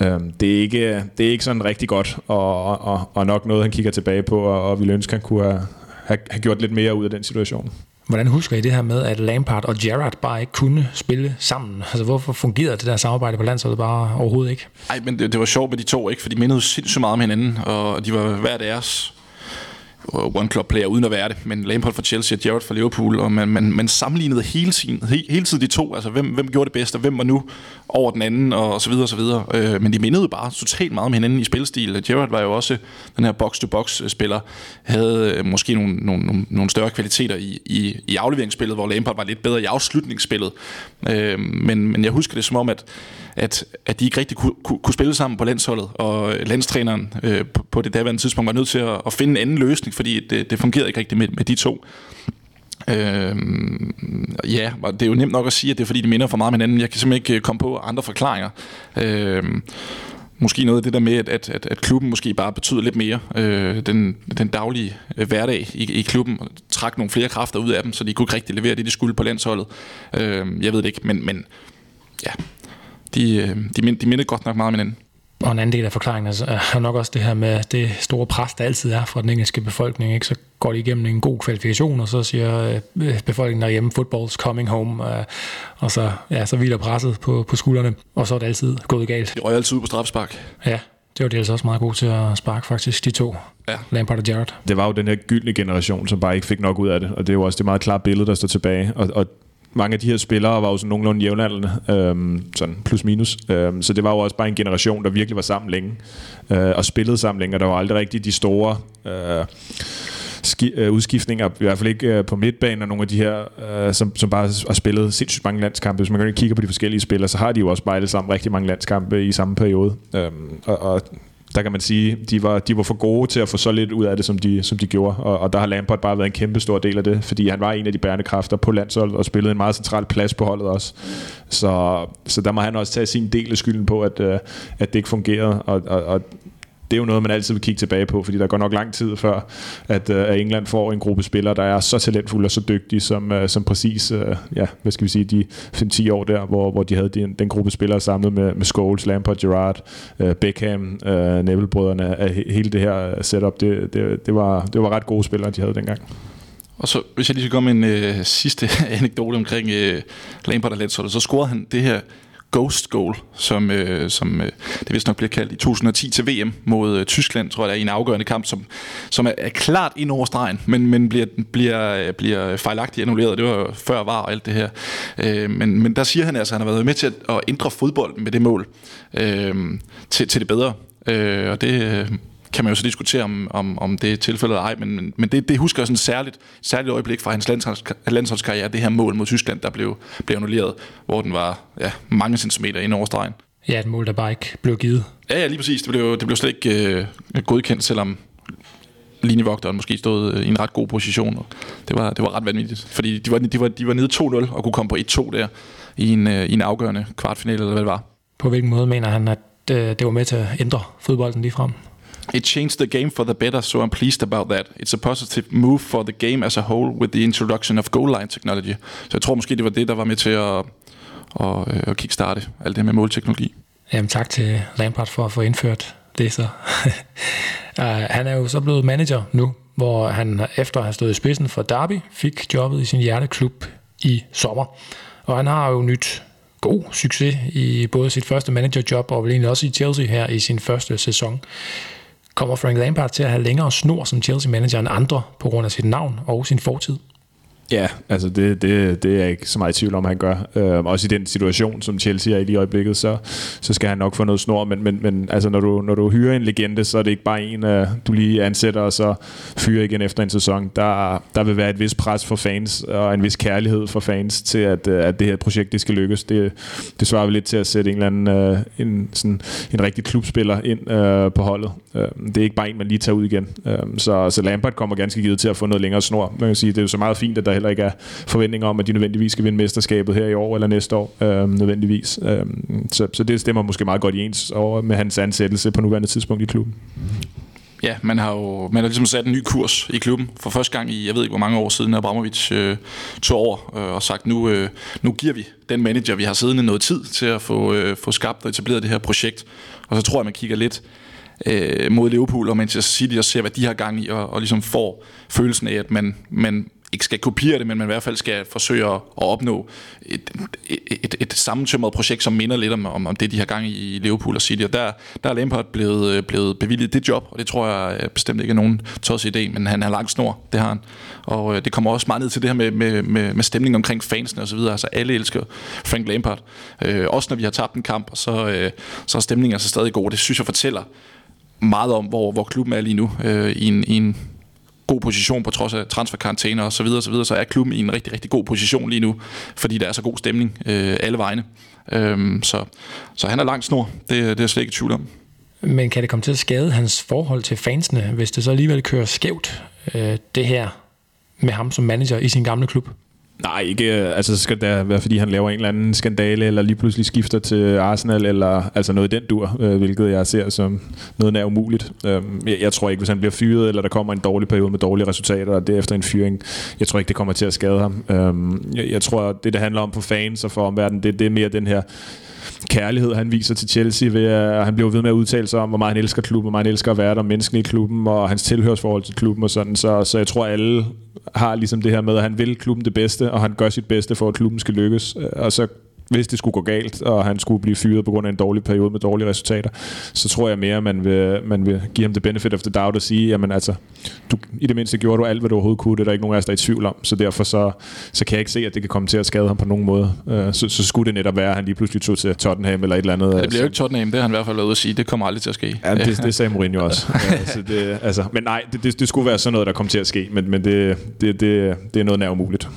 Øhm, det, er ikke, det er ikke sådan rigtig godt, og, og, og nok noget, han kigger tilbage på, og, og vi ønske, han kunne have, have, have gjort lidt mere ud af den situation. Hvordan husker I det her med, at Lampard og Gerrard bare ikke kunne spille sammen? Altså, hvorfor fungerede det der samarbejde på landsholdet bare overhovedet ikke? Nej, men det, det var sjovt med de to, ikke? For de mindede sindssygt meget om hinanden, og de var hver deres one club player uden at være det, men Lampard for Chelsea og Gerrard for Liverpool, og man, man, man sammenlignede hele tiden, he, hele tiden de to, altså hvem, hvem gjorde det bedst, og hvem var nu over den anden, og så videre og så videre. Øh, men de mindede jo bare totalt meget om hinanden i spilstil. Gerrard var jo også den her box-to-box-spiller, øh, havde øh, måske nogle, nogle, nogle, nogle større kvaliteter i, i, i afleveringsspillet, hvor Lampard var lidt bedre i afslutningsspillet. Øh, men, men jeg husker det som om, at at, at de ikke rigtig kunne, kunne, kunne spille sammen på landsholdet, og landstræneren øh, på, på det daværende tidspunkt var nødt til at, at finde en anden løsning, fordi det, det fungerede ikke rigtigt med, med de to. Øh, ja, og det er jo nemt nok at sige, at det er fordi, de minder for meget om hinanden. Jeg kan simpelthen ikke øh, komme på andre forklaringer. Øh, måske noget af det der med, at, at, at, klubben måske bare betyder lidt mere. Øh, den, den daglige øh, hverdag i, i klubben trak nogle flere kræfter ud af dem, så de kunne ikke rigtig levere det, de skulle på landsholdet. Øh, jeg ved det ikke, men, men ja, de, øh, de, mind, de mindede godt nok meget om hinanden. Og en anden del af forklaringen er nok også det her med det store pres, der altid er fra den engelske befolkning. Ikke? Så går de igennem en god kvalifikation, og så siger øh, befolkningen derhjemme, football's coming home, øh, og så, ja, så hviler presset på, på skuldrene, og så er det altid gået galt. De røg altid ud på strafspark. Ja, det var de altså også meget gode til at sparke faktisk, de to. Ja. Lampard og Gerrard. Det var jo den her gyldne generation, som bare ikke fik nok ud af det, og det er jo også det meget klare billede, der står tilbage. Og, og mange af de her spillere var jo sådan nogenlunde jævnaldrende, øhm, sådan plus minus. Øhm, så det var jo også bare en generation, der virkelig var sammen længe, øh, og spillede sammen længe, og der var aldrig rigtig de store... Øh, ski, øh, udskiftninger, i hvert fald ikke øh, på midtbanen, og nogle af de her, øh, som, som bare har spillet sindssygt mange landskampe. Hvis man kigger på de forskellige spillere, så har de jo også bare alle sammen rigtig mange landskampe i samme periode. Øhm, og, og der kan man sige, de var, de var for gode til at få så lidt ud af det, som de, som de gjorde. Og, og der har Lampard bare været en kæmpe stor del af det, fordi han var en af de bærende kræfter på landsholdet og spillede en meget central plads på holdet også. Så, så der må han også tage sin del af skylden på, at, øh, at det ikke fungerede. Og, og, og det er jo noget, man altid vil kigge tilbage på, fordi der går nok lang tid før, at, øh, at England får en gruppe spillere, der er så talentfulde og så dygtige, som, øh, som præcis, øh, ja, hvad skal vi sige, de 5-10 år der, hvor, hvor de havde den, den gruppe spillere samlet med, med Scholes, Lampard, Gerrard, Beckham, Neville-brødrene, hele det her setup, det, det, det, var, det var ret gode spillere, de havde dengang. Og så, hvis jeg lige skal komme med en øh, sidste anekdote omkring øh, Lampard og landsholdet, så scorede han det her Ghost Goal, som, øh, som øh, det vist nok bliver kaldt i 2010 til VM mod øh, Tyskland, tror jeg, der er i en afgørende kamp, som, som er, er klart ind over stregen, men, men bliver, bliver, øh, bliver fejlagtigt annulleret. Det var før var og alt det her. Øh, men, men der siger han altså, at han har været med til at, at ændre fodbolden med det mål øh, til, til det bedre. Øh, og det, øh, kan man jo så diskutere, om, om, om det er tilfældet eller ej, men, men det, det husker jeg sådan særligt, særligt øjeblik fra hans landsholds, landsholdskarriere, det her mål mod Tyskland, der blev, blev annulleret, hvor den var ja, mange centimeter ind over stregen. Ja, et mål, der bare ikke blev givet. Ja, ja lige præcis. Det blev, det blev slet ikke øh, godkendt, selvom linjevogteren måske stod øh, i en ret god position. Og det, var, det var ret vanvittigt, fordi de var, de var, de var nede 2-0 og kunne komme på 1-2 der i en, øh, i en afgørende kvartfinale, eller hvad det var. På hvilken måde mener han, at øh, det var med til at ændre fodbolden lige frem? It changed the game for the better, so I'm pleased about that. It's a positive move for the game as a whole with the introduction of goal line technology. Så jeg tror måske, det var det, der var med til at, at, øh, at kickstarte alt det med målteknologi. Jamen tak til Lampard for at få indført det så. uh, han er jo så blevet manager nu, hvor han efter at have stået i spidsen for Derby, fik jobbet i sin hjerteklub i sommer. Og han har jo nyt god succes i både sit første managerjob og vel egentlig også i Chelsea her i sin første sæson. Kommer Frank Lampard til at have længere snor som Chelsea-manager end andre på grund af sit navn og sin fortid? Ja, altså det, det, det er jeg ikke så meget i tvivl om, han gør. Øh, også i den situation, som Chelsea er i lige i øjeblikket, så, så skal han nok få noget snor. Men, men, men altså, når, du, når du hyrer en legende, så er det ikke bare en, uh, du lige ansætter og så fyrer igen efter en sæson. Der, der vil være et vis pres for fans og en vis kærlighed for fans til, at, uh, at det her projekt det skal lykkes. Det, det svarer vi lidt til at sætte en eller anden uh, en, sådan, en rigtig klubspiller ind uh, på holdet. Uh, det er ikke bare en, man lige tager ud igen. Uh, så, så Lampard kommer ganske givet til at få noget længere snor. Man kan sige, det er jo så meget fint, at der heller ikke er forventninger om, at de nødvendigvis skal vinde mesterskabet her i år eller næste år, øh, nødvendigvis. Øh, så, så det stemmer måske meget godt i ens over med hans ansættelse på nuværende tidspunkt i klubben. Ja, man har jo man har ligesom sat en ny kurs i klubben for første gang i, jeg ved ikke hvor mange år siden, Abramovic øh, tog over øh, og sagt, nu, øh, nu giver vi den manager, vi har siddende noget tid til at få, øh, få skabt og etableret det her projekt. Og så tror jeg, man kigger lidt øh, mod Liverpool og Manchester City og ser, hvad de har gang i, og, og ligesom får følelsen af, at man, man ikke skal kopiere det, men man i hvert fald skal forsøge at, opnå et, et, et, et sammentømret projekt, som minder lidt om, om, om det, de har gang i i Liverpool og City. Og der, der er Lampard blevet, øh, blevet bevilget det job, og det tror jeg øh, bestemt ikke er nogen tås idé, men han har lang snor, det har han. Og øh, det kommer også meget ned til det her med, med, med, med stemning omkring fansene osv. Altså alle elsker Frank Lampard. Øh, også når vi har tabt en kamp, og så, øh, så er stemningen altså stadig god. Det synes jeg fortæller meget om, hvor, hvor klubben er lige nu øh, i en, i en god position på trods af transferkarantæner og så videre, så videre, så er klubben i en rigtig, rigtig god position lige nu, fordi der er så god stemning øh, alle vegne. Øhm, så, så han er langt snor, det, det er jeg slet ikke i tvivl om. Men kan det komme til at skade hans forhold til fansene, hvis det så alligevel kører skævt, øh, det her med ham som manager i sin gamle klub? Nej, ikke. Øh, altså, altså skal det være, fordi han laver en eller anden skandale, eller lige pludselig skifter til Arsenal, eller altså noget i den dur, øh, hvilket jeg ser som noget nær umuligt. Øh, jeg, jeg tror ikke, hvis han bliver fyret, eller der kommer en dårlig periode med dårlige resultater, og derefter en fyring, jeg tror ikke, det kommer til at skade ham. Øh, jeg, jeg tror, det, det handler om for fans og for omverdenen, det, det er mere den her kærlighed, han viser til Chelsea, ved at han bliver ved med at udtale sig om, hvor meget han elsker klubben, hvor meget han elsker at være der, mennesken i klubben, og hans tilhørsforhold til klubben og sådan. Så, så jeg tror, alle har ligesom det her med, at han vil klubben det bedste, og han gør sit bedste for, at klubben skal lykkes. Og så hvis det skulle gå galt, og han skulle blive fyret på grund af en dårlig periode med dårlige resultater, så tror jeg mere, at man vil, man vil give ham det benefit of the doubt og sige, jamen altså, du, i det mindste gjorde du alt, hvad du overhovedet kunne, det er der ikke nogen af os, der er i tvivl om, så derfor så, så kan jeg ikke se, at det kan komme til at skade ham på nogen måde. Uh, så, så skulle det netop være, at han lige pludselig tog til Tottenham eller et eller andet. Ja, det bliver jo ikke Tottenham, det har han i hvert fald ude at sige, det kommer aldrig til at ske. Ja, det, det sagde Mourinho også. ja, så det, altså, men nej, det, det, det, skulle være sådan noget, der kom til at ske, men, men det, det, det, det er noget nær umuligt.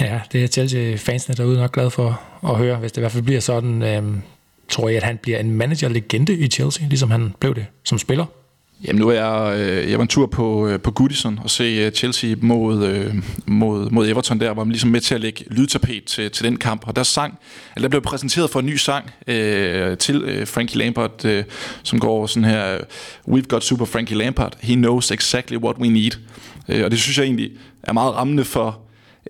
Ja, det er Chelsea-fansene derude nok glad for at høre, hvis det i hvert fald bliver sådan. Øh, tror jeg, at han bliver en manager-legende i Chelsea, ligesom han blev det som spiller? Jamen nu er jeg, øh, jeg var en tur på, øh, på Goodison og se øh, Chelsea mod, øh, mod, mod Everton der, hvor man ligesom med til at lægge lydtapet til, til den kamp. Og der sang, eller der blev præsenteret for en ny sang øh, til øh, Frankie Lampard, øh, som går sådan her, We've got super Frankie Lampard, he knows exactly what we need. Øh, og det synes jeg egentlig er meget rammende for,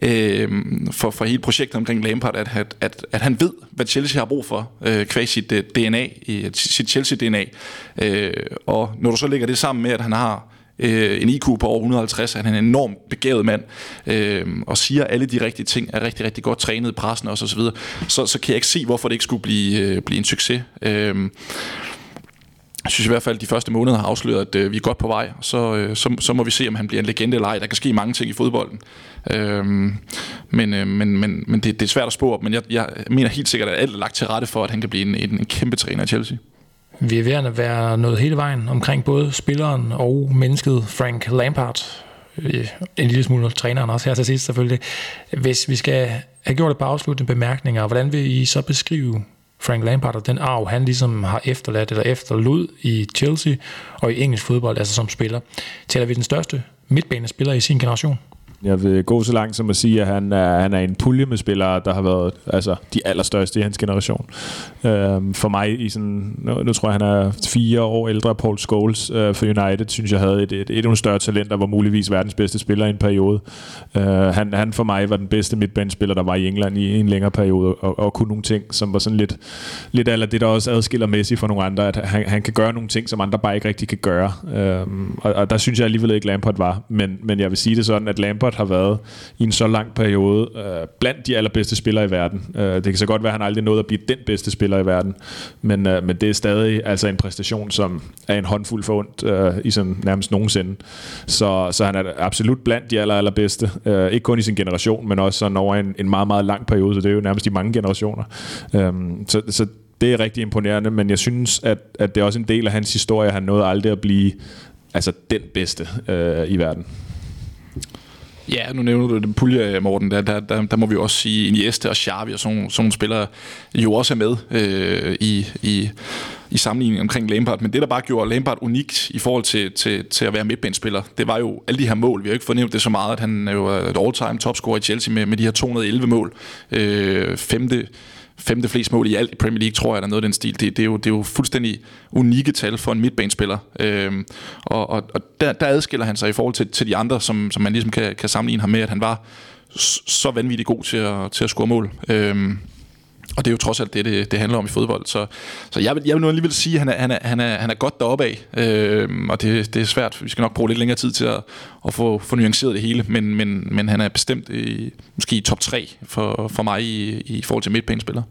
øh, for, for hele projektet omkring Lampard, at, at, at, at han ved, hvad Chelsea har brug for, øh, kvæg sit uh, øh, DNA, sit Chelsea-DNA. Øh, og når du så lægger det sammen med, at han har øh, en IQ på over 150, at han er en enormt begavet mand, øh, og siger alle de rigtige ting, er rigtig, rigtig godt trænet i pressen og så videre, så, så kan jeg ikke se, hvorfor det ikke skulle blive, øh, blive en succes. Øh, jeg synes i hvert fald, at de første måneder har afsløret, at øh, vi er godt på vej. Så, øh, så, så må vi se, om han bliver en legende eller ej. Der kan ske mange ting i fodbolden. Øhm, men, øh, men, men, men det, det er svært at spå op. Men jeg, jeg mener helt sikkert, at alt er lagt til rette for, at han kan blive en, en, en kæmpe træner i Chelsea. Vi er ved at være nået hele vejen omkring både spilleren og mennesket Frank Lampard. Øh, en lille smule træneren også her til sidst selvfølgelig. Hvis vi skal have gjort et par afsluttende bemærkninger, hvordan vil I så beskrive Frank Lampard og den arv, han ligesom har efterladt eller efterlod i Chelsea og i engelsk fodbold, altså som spiller. Tæller vi den største midtbanespiller i sin generation? Jeg vil gå så langt som at sige, at han er, han er en pulje med spillere, der har været altså, de allerstørste i hans generation. Øhm, for mig, i sådan, nu, nu tror jeg, han er fire år ældre, Paul Scholes øh, for United, synes jeg havde et, et, et endnu større talent, der var muligvis verdens bedste spiller i en periode. Øh, han, han for mig var den bedste midtbanespiller, der var i England i en længere periode, og, og kunne nogle ting, som var sådan lidt, lidt af det, der også adskiller Messi fra nogle andre, at han, han kan gøre nogle ting, som andre bare ikke rigtig kan gøre. Øhm, og, og der synes jeg alligevel ikke, Lampard var. Men, men jeg vil sige det sådan, at Lampard Lampard har været i en så lang periode øh, blandt de allerbedste spillere i verden. Øh, det kan så godt være, at han aldrig nåede at blive den bedste spiller i verden, men, øh, men det er stadig altså en præstation, som er en håndfuld for ondt øh, i sådan nærmest nogensinde. Så, så han er absolut blandt de aller, allerbedste. Øh, ikke kun i sin generation, men også sådan over en, en meget, meget lang periode, så det er jo nærmest i mange generationer. Øh, så, så det er rigtig imponerende, men jeg synes, at, at det er også en del af hans historie, han nåede aldrig at blive altså den bedste øh, i verden. Ja, nu nævner du den pulje, Morten. Der, der, der, der må vi også sige, Iniesta og Xavi og sådan, sådan nogle spillere jo også er med øh, i, i, i sammenligning omkring Lampard. Men det, der bare gjorde Lampard unikt i forhold til, til, til at være midtbanespiller, det var jo alle de her mål. Vi har ikke fornævnt det så meget, at han er jo et all-time topscorer i Chelsea med, med de her 211 mål. Øh, femte femte flest mål i alt i Premier League, tror jeg, der er noget af den stil. Det, det, er, jo, det er jo fuldstændig unikke tal for en midtbanespiller. Øhm, og og, og der, der adskiller han sig i forhold til, til de andre, som, som man ligesom kan, kan sammenligne ham med, at han var så vanvittigt god til at, til at score mål. Øhm, og det er jo trods alt det, det, det handler om i fodbold. Så, så jeg, vil, jeg vil nu alligevel sige, at han er, han er, han er, han er godt deroppe af. Øh, og det, det er svært. Vi skal nok bruge lidt længere tid til at, at få, få nuanceret det hele. Men, men, men han er bestemt i, måske i top 3 for, for mig i, i forhold til midtbanespillere.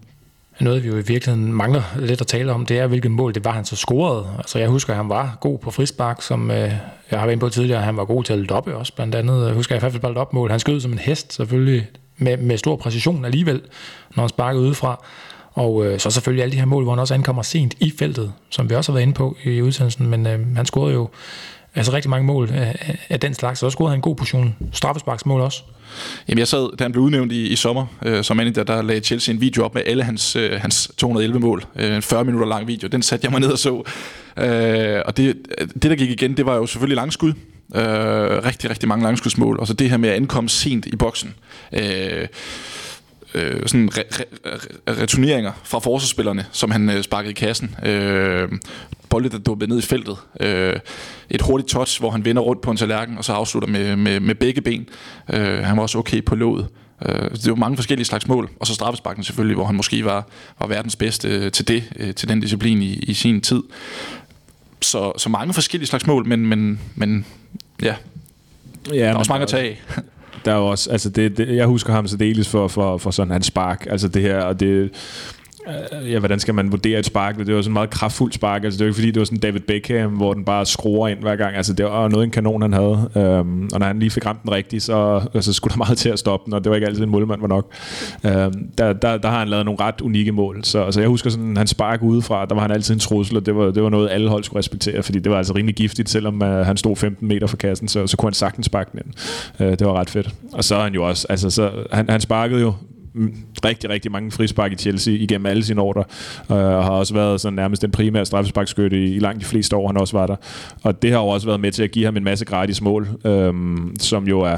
Noget, vi jo i virkeligheden mangler lidt at tale om, det er, hvilket mål det var, han så scorede. Altså, jeg husker, at han var god på frispark, som øh, jeg har været inde på tidligere. Han var god til at løbe også, blandt andet. Jeg husker, jeg i hvert fald bare et opmål. Han skød som en hest, selvfølgelig med, med stor præcision alligevel, når han sparkede udefra. Og øh, så selvfølgelig alle de her mål, hvor han også ankommer sent i feltet, som vi også har været inde på i udsendelsen. Men øh, han scorede jo altså rigtig mange mål af, af den slags. Så scorede han en god portion straffesparksmål også. Jamen jeg sad, da han blev udnævnt i, i sommer øh, som manager, der lagde Chelsea en video op med alle hans, øh, hans 211 mål. Øh, en 40 minutter lang video. Den satte jeg mig ned og så. Øh, og det, det, der gik igen, det var jo selvfølgelig langskud. Øh, rigtig, rigtig mange langskudsmål. Og så det her med at ankomme sent i boksen. Øh, øh, sådan re- re- returneringer fra forsvarsspillerne, som han øh, sparkede i kassen. Øh, bolde, der dumpede ned i feltet. Øh, et hurtigt touch, hvor han vender rundt på en tallerken, og så afslutter med, med, med begge ben. Øh, han var også okay på låget. Øh, det var mange forskellige slags mål. Og så straffesparken selvfølgelig, hvor han måske var, var verdens bedste øh, til det, øh, til den disciplin i, i sin tid. Så, så mange forskellige slags mål, men, men, men ja, ja der er også mange at tage der er også, altså det, det, jeg husker ham så deles for, for, for sådan hans spark, altså det her, og det, Øh, ja, hvordan skal man vurdere et spark? Det var sådan en meget kraftfuld spark. Altså, det var ikke fordi, det var sådan David Beckham, hvor den bare skruer ind hver gang. Altså, det var noget en kanon, han havde. Øhm, og når han lige fik ramt den rigtigt, så altså, skulle der meget til at stoppe den, og det var ikke altid en målmand var nok. Øhm, der, der, der, har han lavet nogle ret unikke mål. Så altså, jeg husker sådan, han spark udefra, der var han altid en trussel, og det var, det var noget, alle hold skulle respektere, fordi det var altså rimelig giftigt, selvom uh, han stod 15 meter fra kassen, så, så kunne han sagtens sparke den ind. Uh, det var ret fedt. Og så er han jo også, altså, så, han, han sparkede jo rigtig, rigtig mange frispark i Chelsea igennem alle sine år der, øh, og har også været sådan nærmest den primære straffesparkskytte i, i langt de fleste år, han også var der. Og det har jo også været med til at give ham en masse gratis mål, øhm, som jo er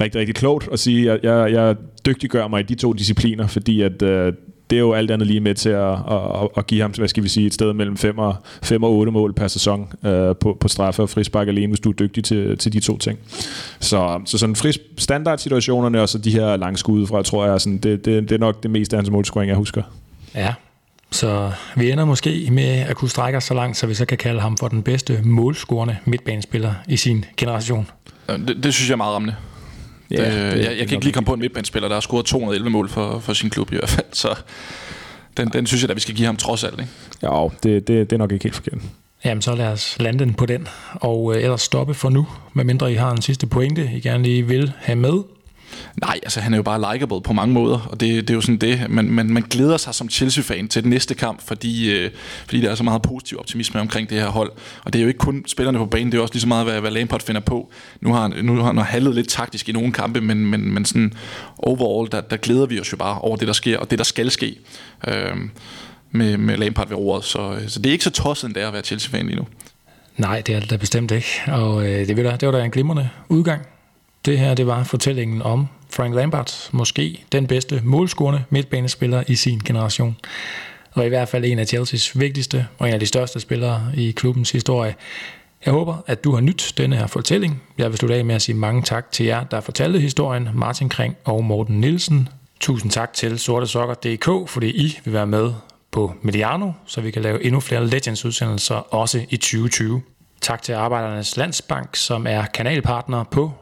rigtig, rigtig klogt at sige, at jeg, jeg dygtiggør mig i de to discipliner, fordi at øh, det er jo alt andet lige med til at, at, at give ham, hvad skal vi sige, et sted mellem 5 og, 5 og 8 mål per sæson øh, på, på straffe og frispark alene, hvis du er dygtig til, til de to ting. Så, så sådan fris, standardsituationerne og så de her langskud fra, tror jeg, sådan, det, det, det er nok det meste af hans målscoring, jeg husker. Ja, så vi ender måske med at kunne strække os så langt, så vi så kan kalde ham for den bedste målscorende midtbanespiller i sin generation. Det, det synes jeg er meget rammende. Ja, det, det, jeg, jeg kan ikke lige komme på en midtbanespiller, der har scoret 211 mål for, for sin klub i hvert fald, så den, den synes jeg at vi skal give ham trods alt. Ikke? Ja, det, det, det er nok ikke helt forkert. Jamen, så lad os lande den på den, og øh, ellers stoppe for nu, medmindre I har en sidste pointe, I gerne lige vil have med. Nej, altså han er jo bare likable på mange måder, og det, det er jo sådan det. Man, man, man glæder sig som Chelsea-fan til den næste kamp, fordi, øh, fordi der er så meget positiv optimisme omkring det her hold. Og det er jo ikke kun spillerne på banen, det er også lige så meget, hvad, hvad Lampard finder på. Nu har, han, nu har han handlet lidt taktisk i nogle kampe, men, men, men sådan overall, der, der glæder vi os jo bare over det, der sker, og det, der skal ske. Øh, med, med Lampard ved roret, så, øh, så det er ikke så tosset endda at være Chelsea-fan lige nu. Nej, det er det da bestemt ikke, og øh, det, det var da en glimrende udgang det her, det var fortællingen om Frank Lampard, måske den bedste målscorende midtbanespiller i sin generation. Og i hvert fald en af Chelseas vigtigste og en af de største spillere i klubbens historie. Jeg håber, at du har nydt denne her fortælling. Jeg vil slutte af med at sige mange tak til jer, der fortalte historien, Martin Kring og Morten Nielsen. Tusind tak til sortesokker.dk, fordi I vil være med på Mediano, så vi kan lave endnu flere Legends-udsendelser også i 2020. Tak til Arbejdernes Landsbank, som er kanalpartner på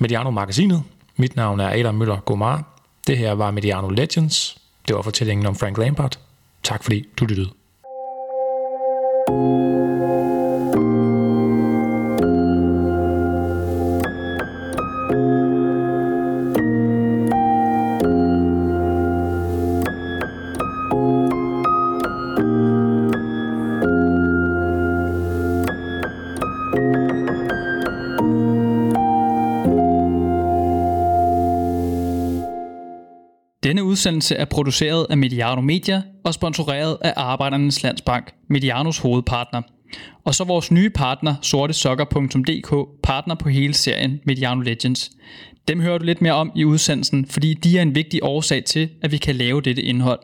Mediano Magasinet. Mit navn er Adam Møller Gomar. Det her var Mediano Legends. Det var fortællingen om Frank Lampard. Tak fordi du lyttede. Denne udsendelse er produceret af Mediano Media og sponsoreret af Arbejdernes Landsbank, Medianos hovedpartner. Og så vores nye partner, sortesokker.dk, partner på hele serien Mediano Legends. Dem hører du lidt mere om i udsendelsen, fordi de er en vigtig årsag til, at vi kan lave dette indhold.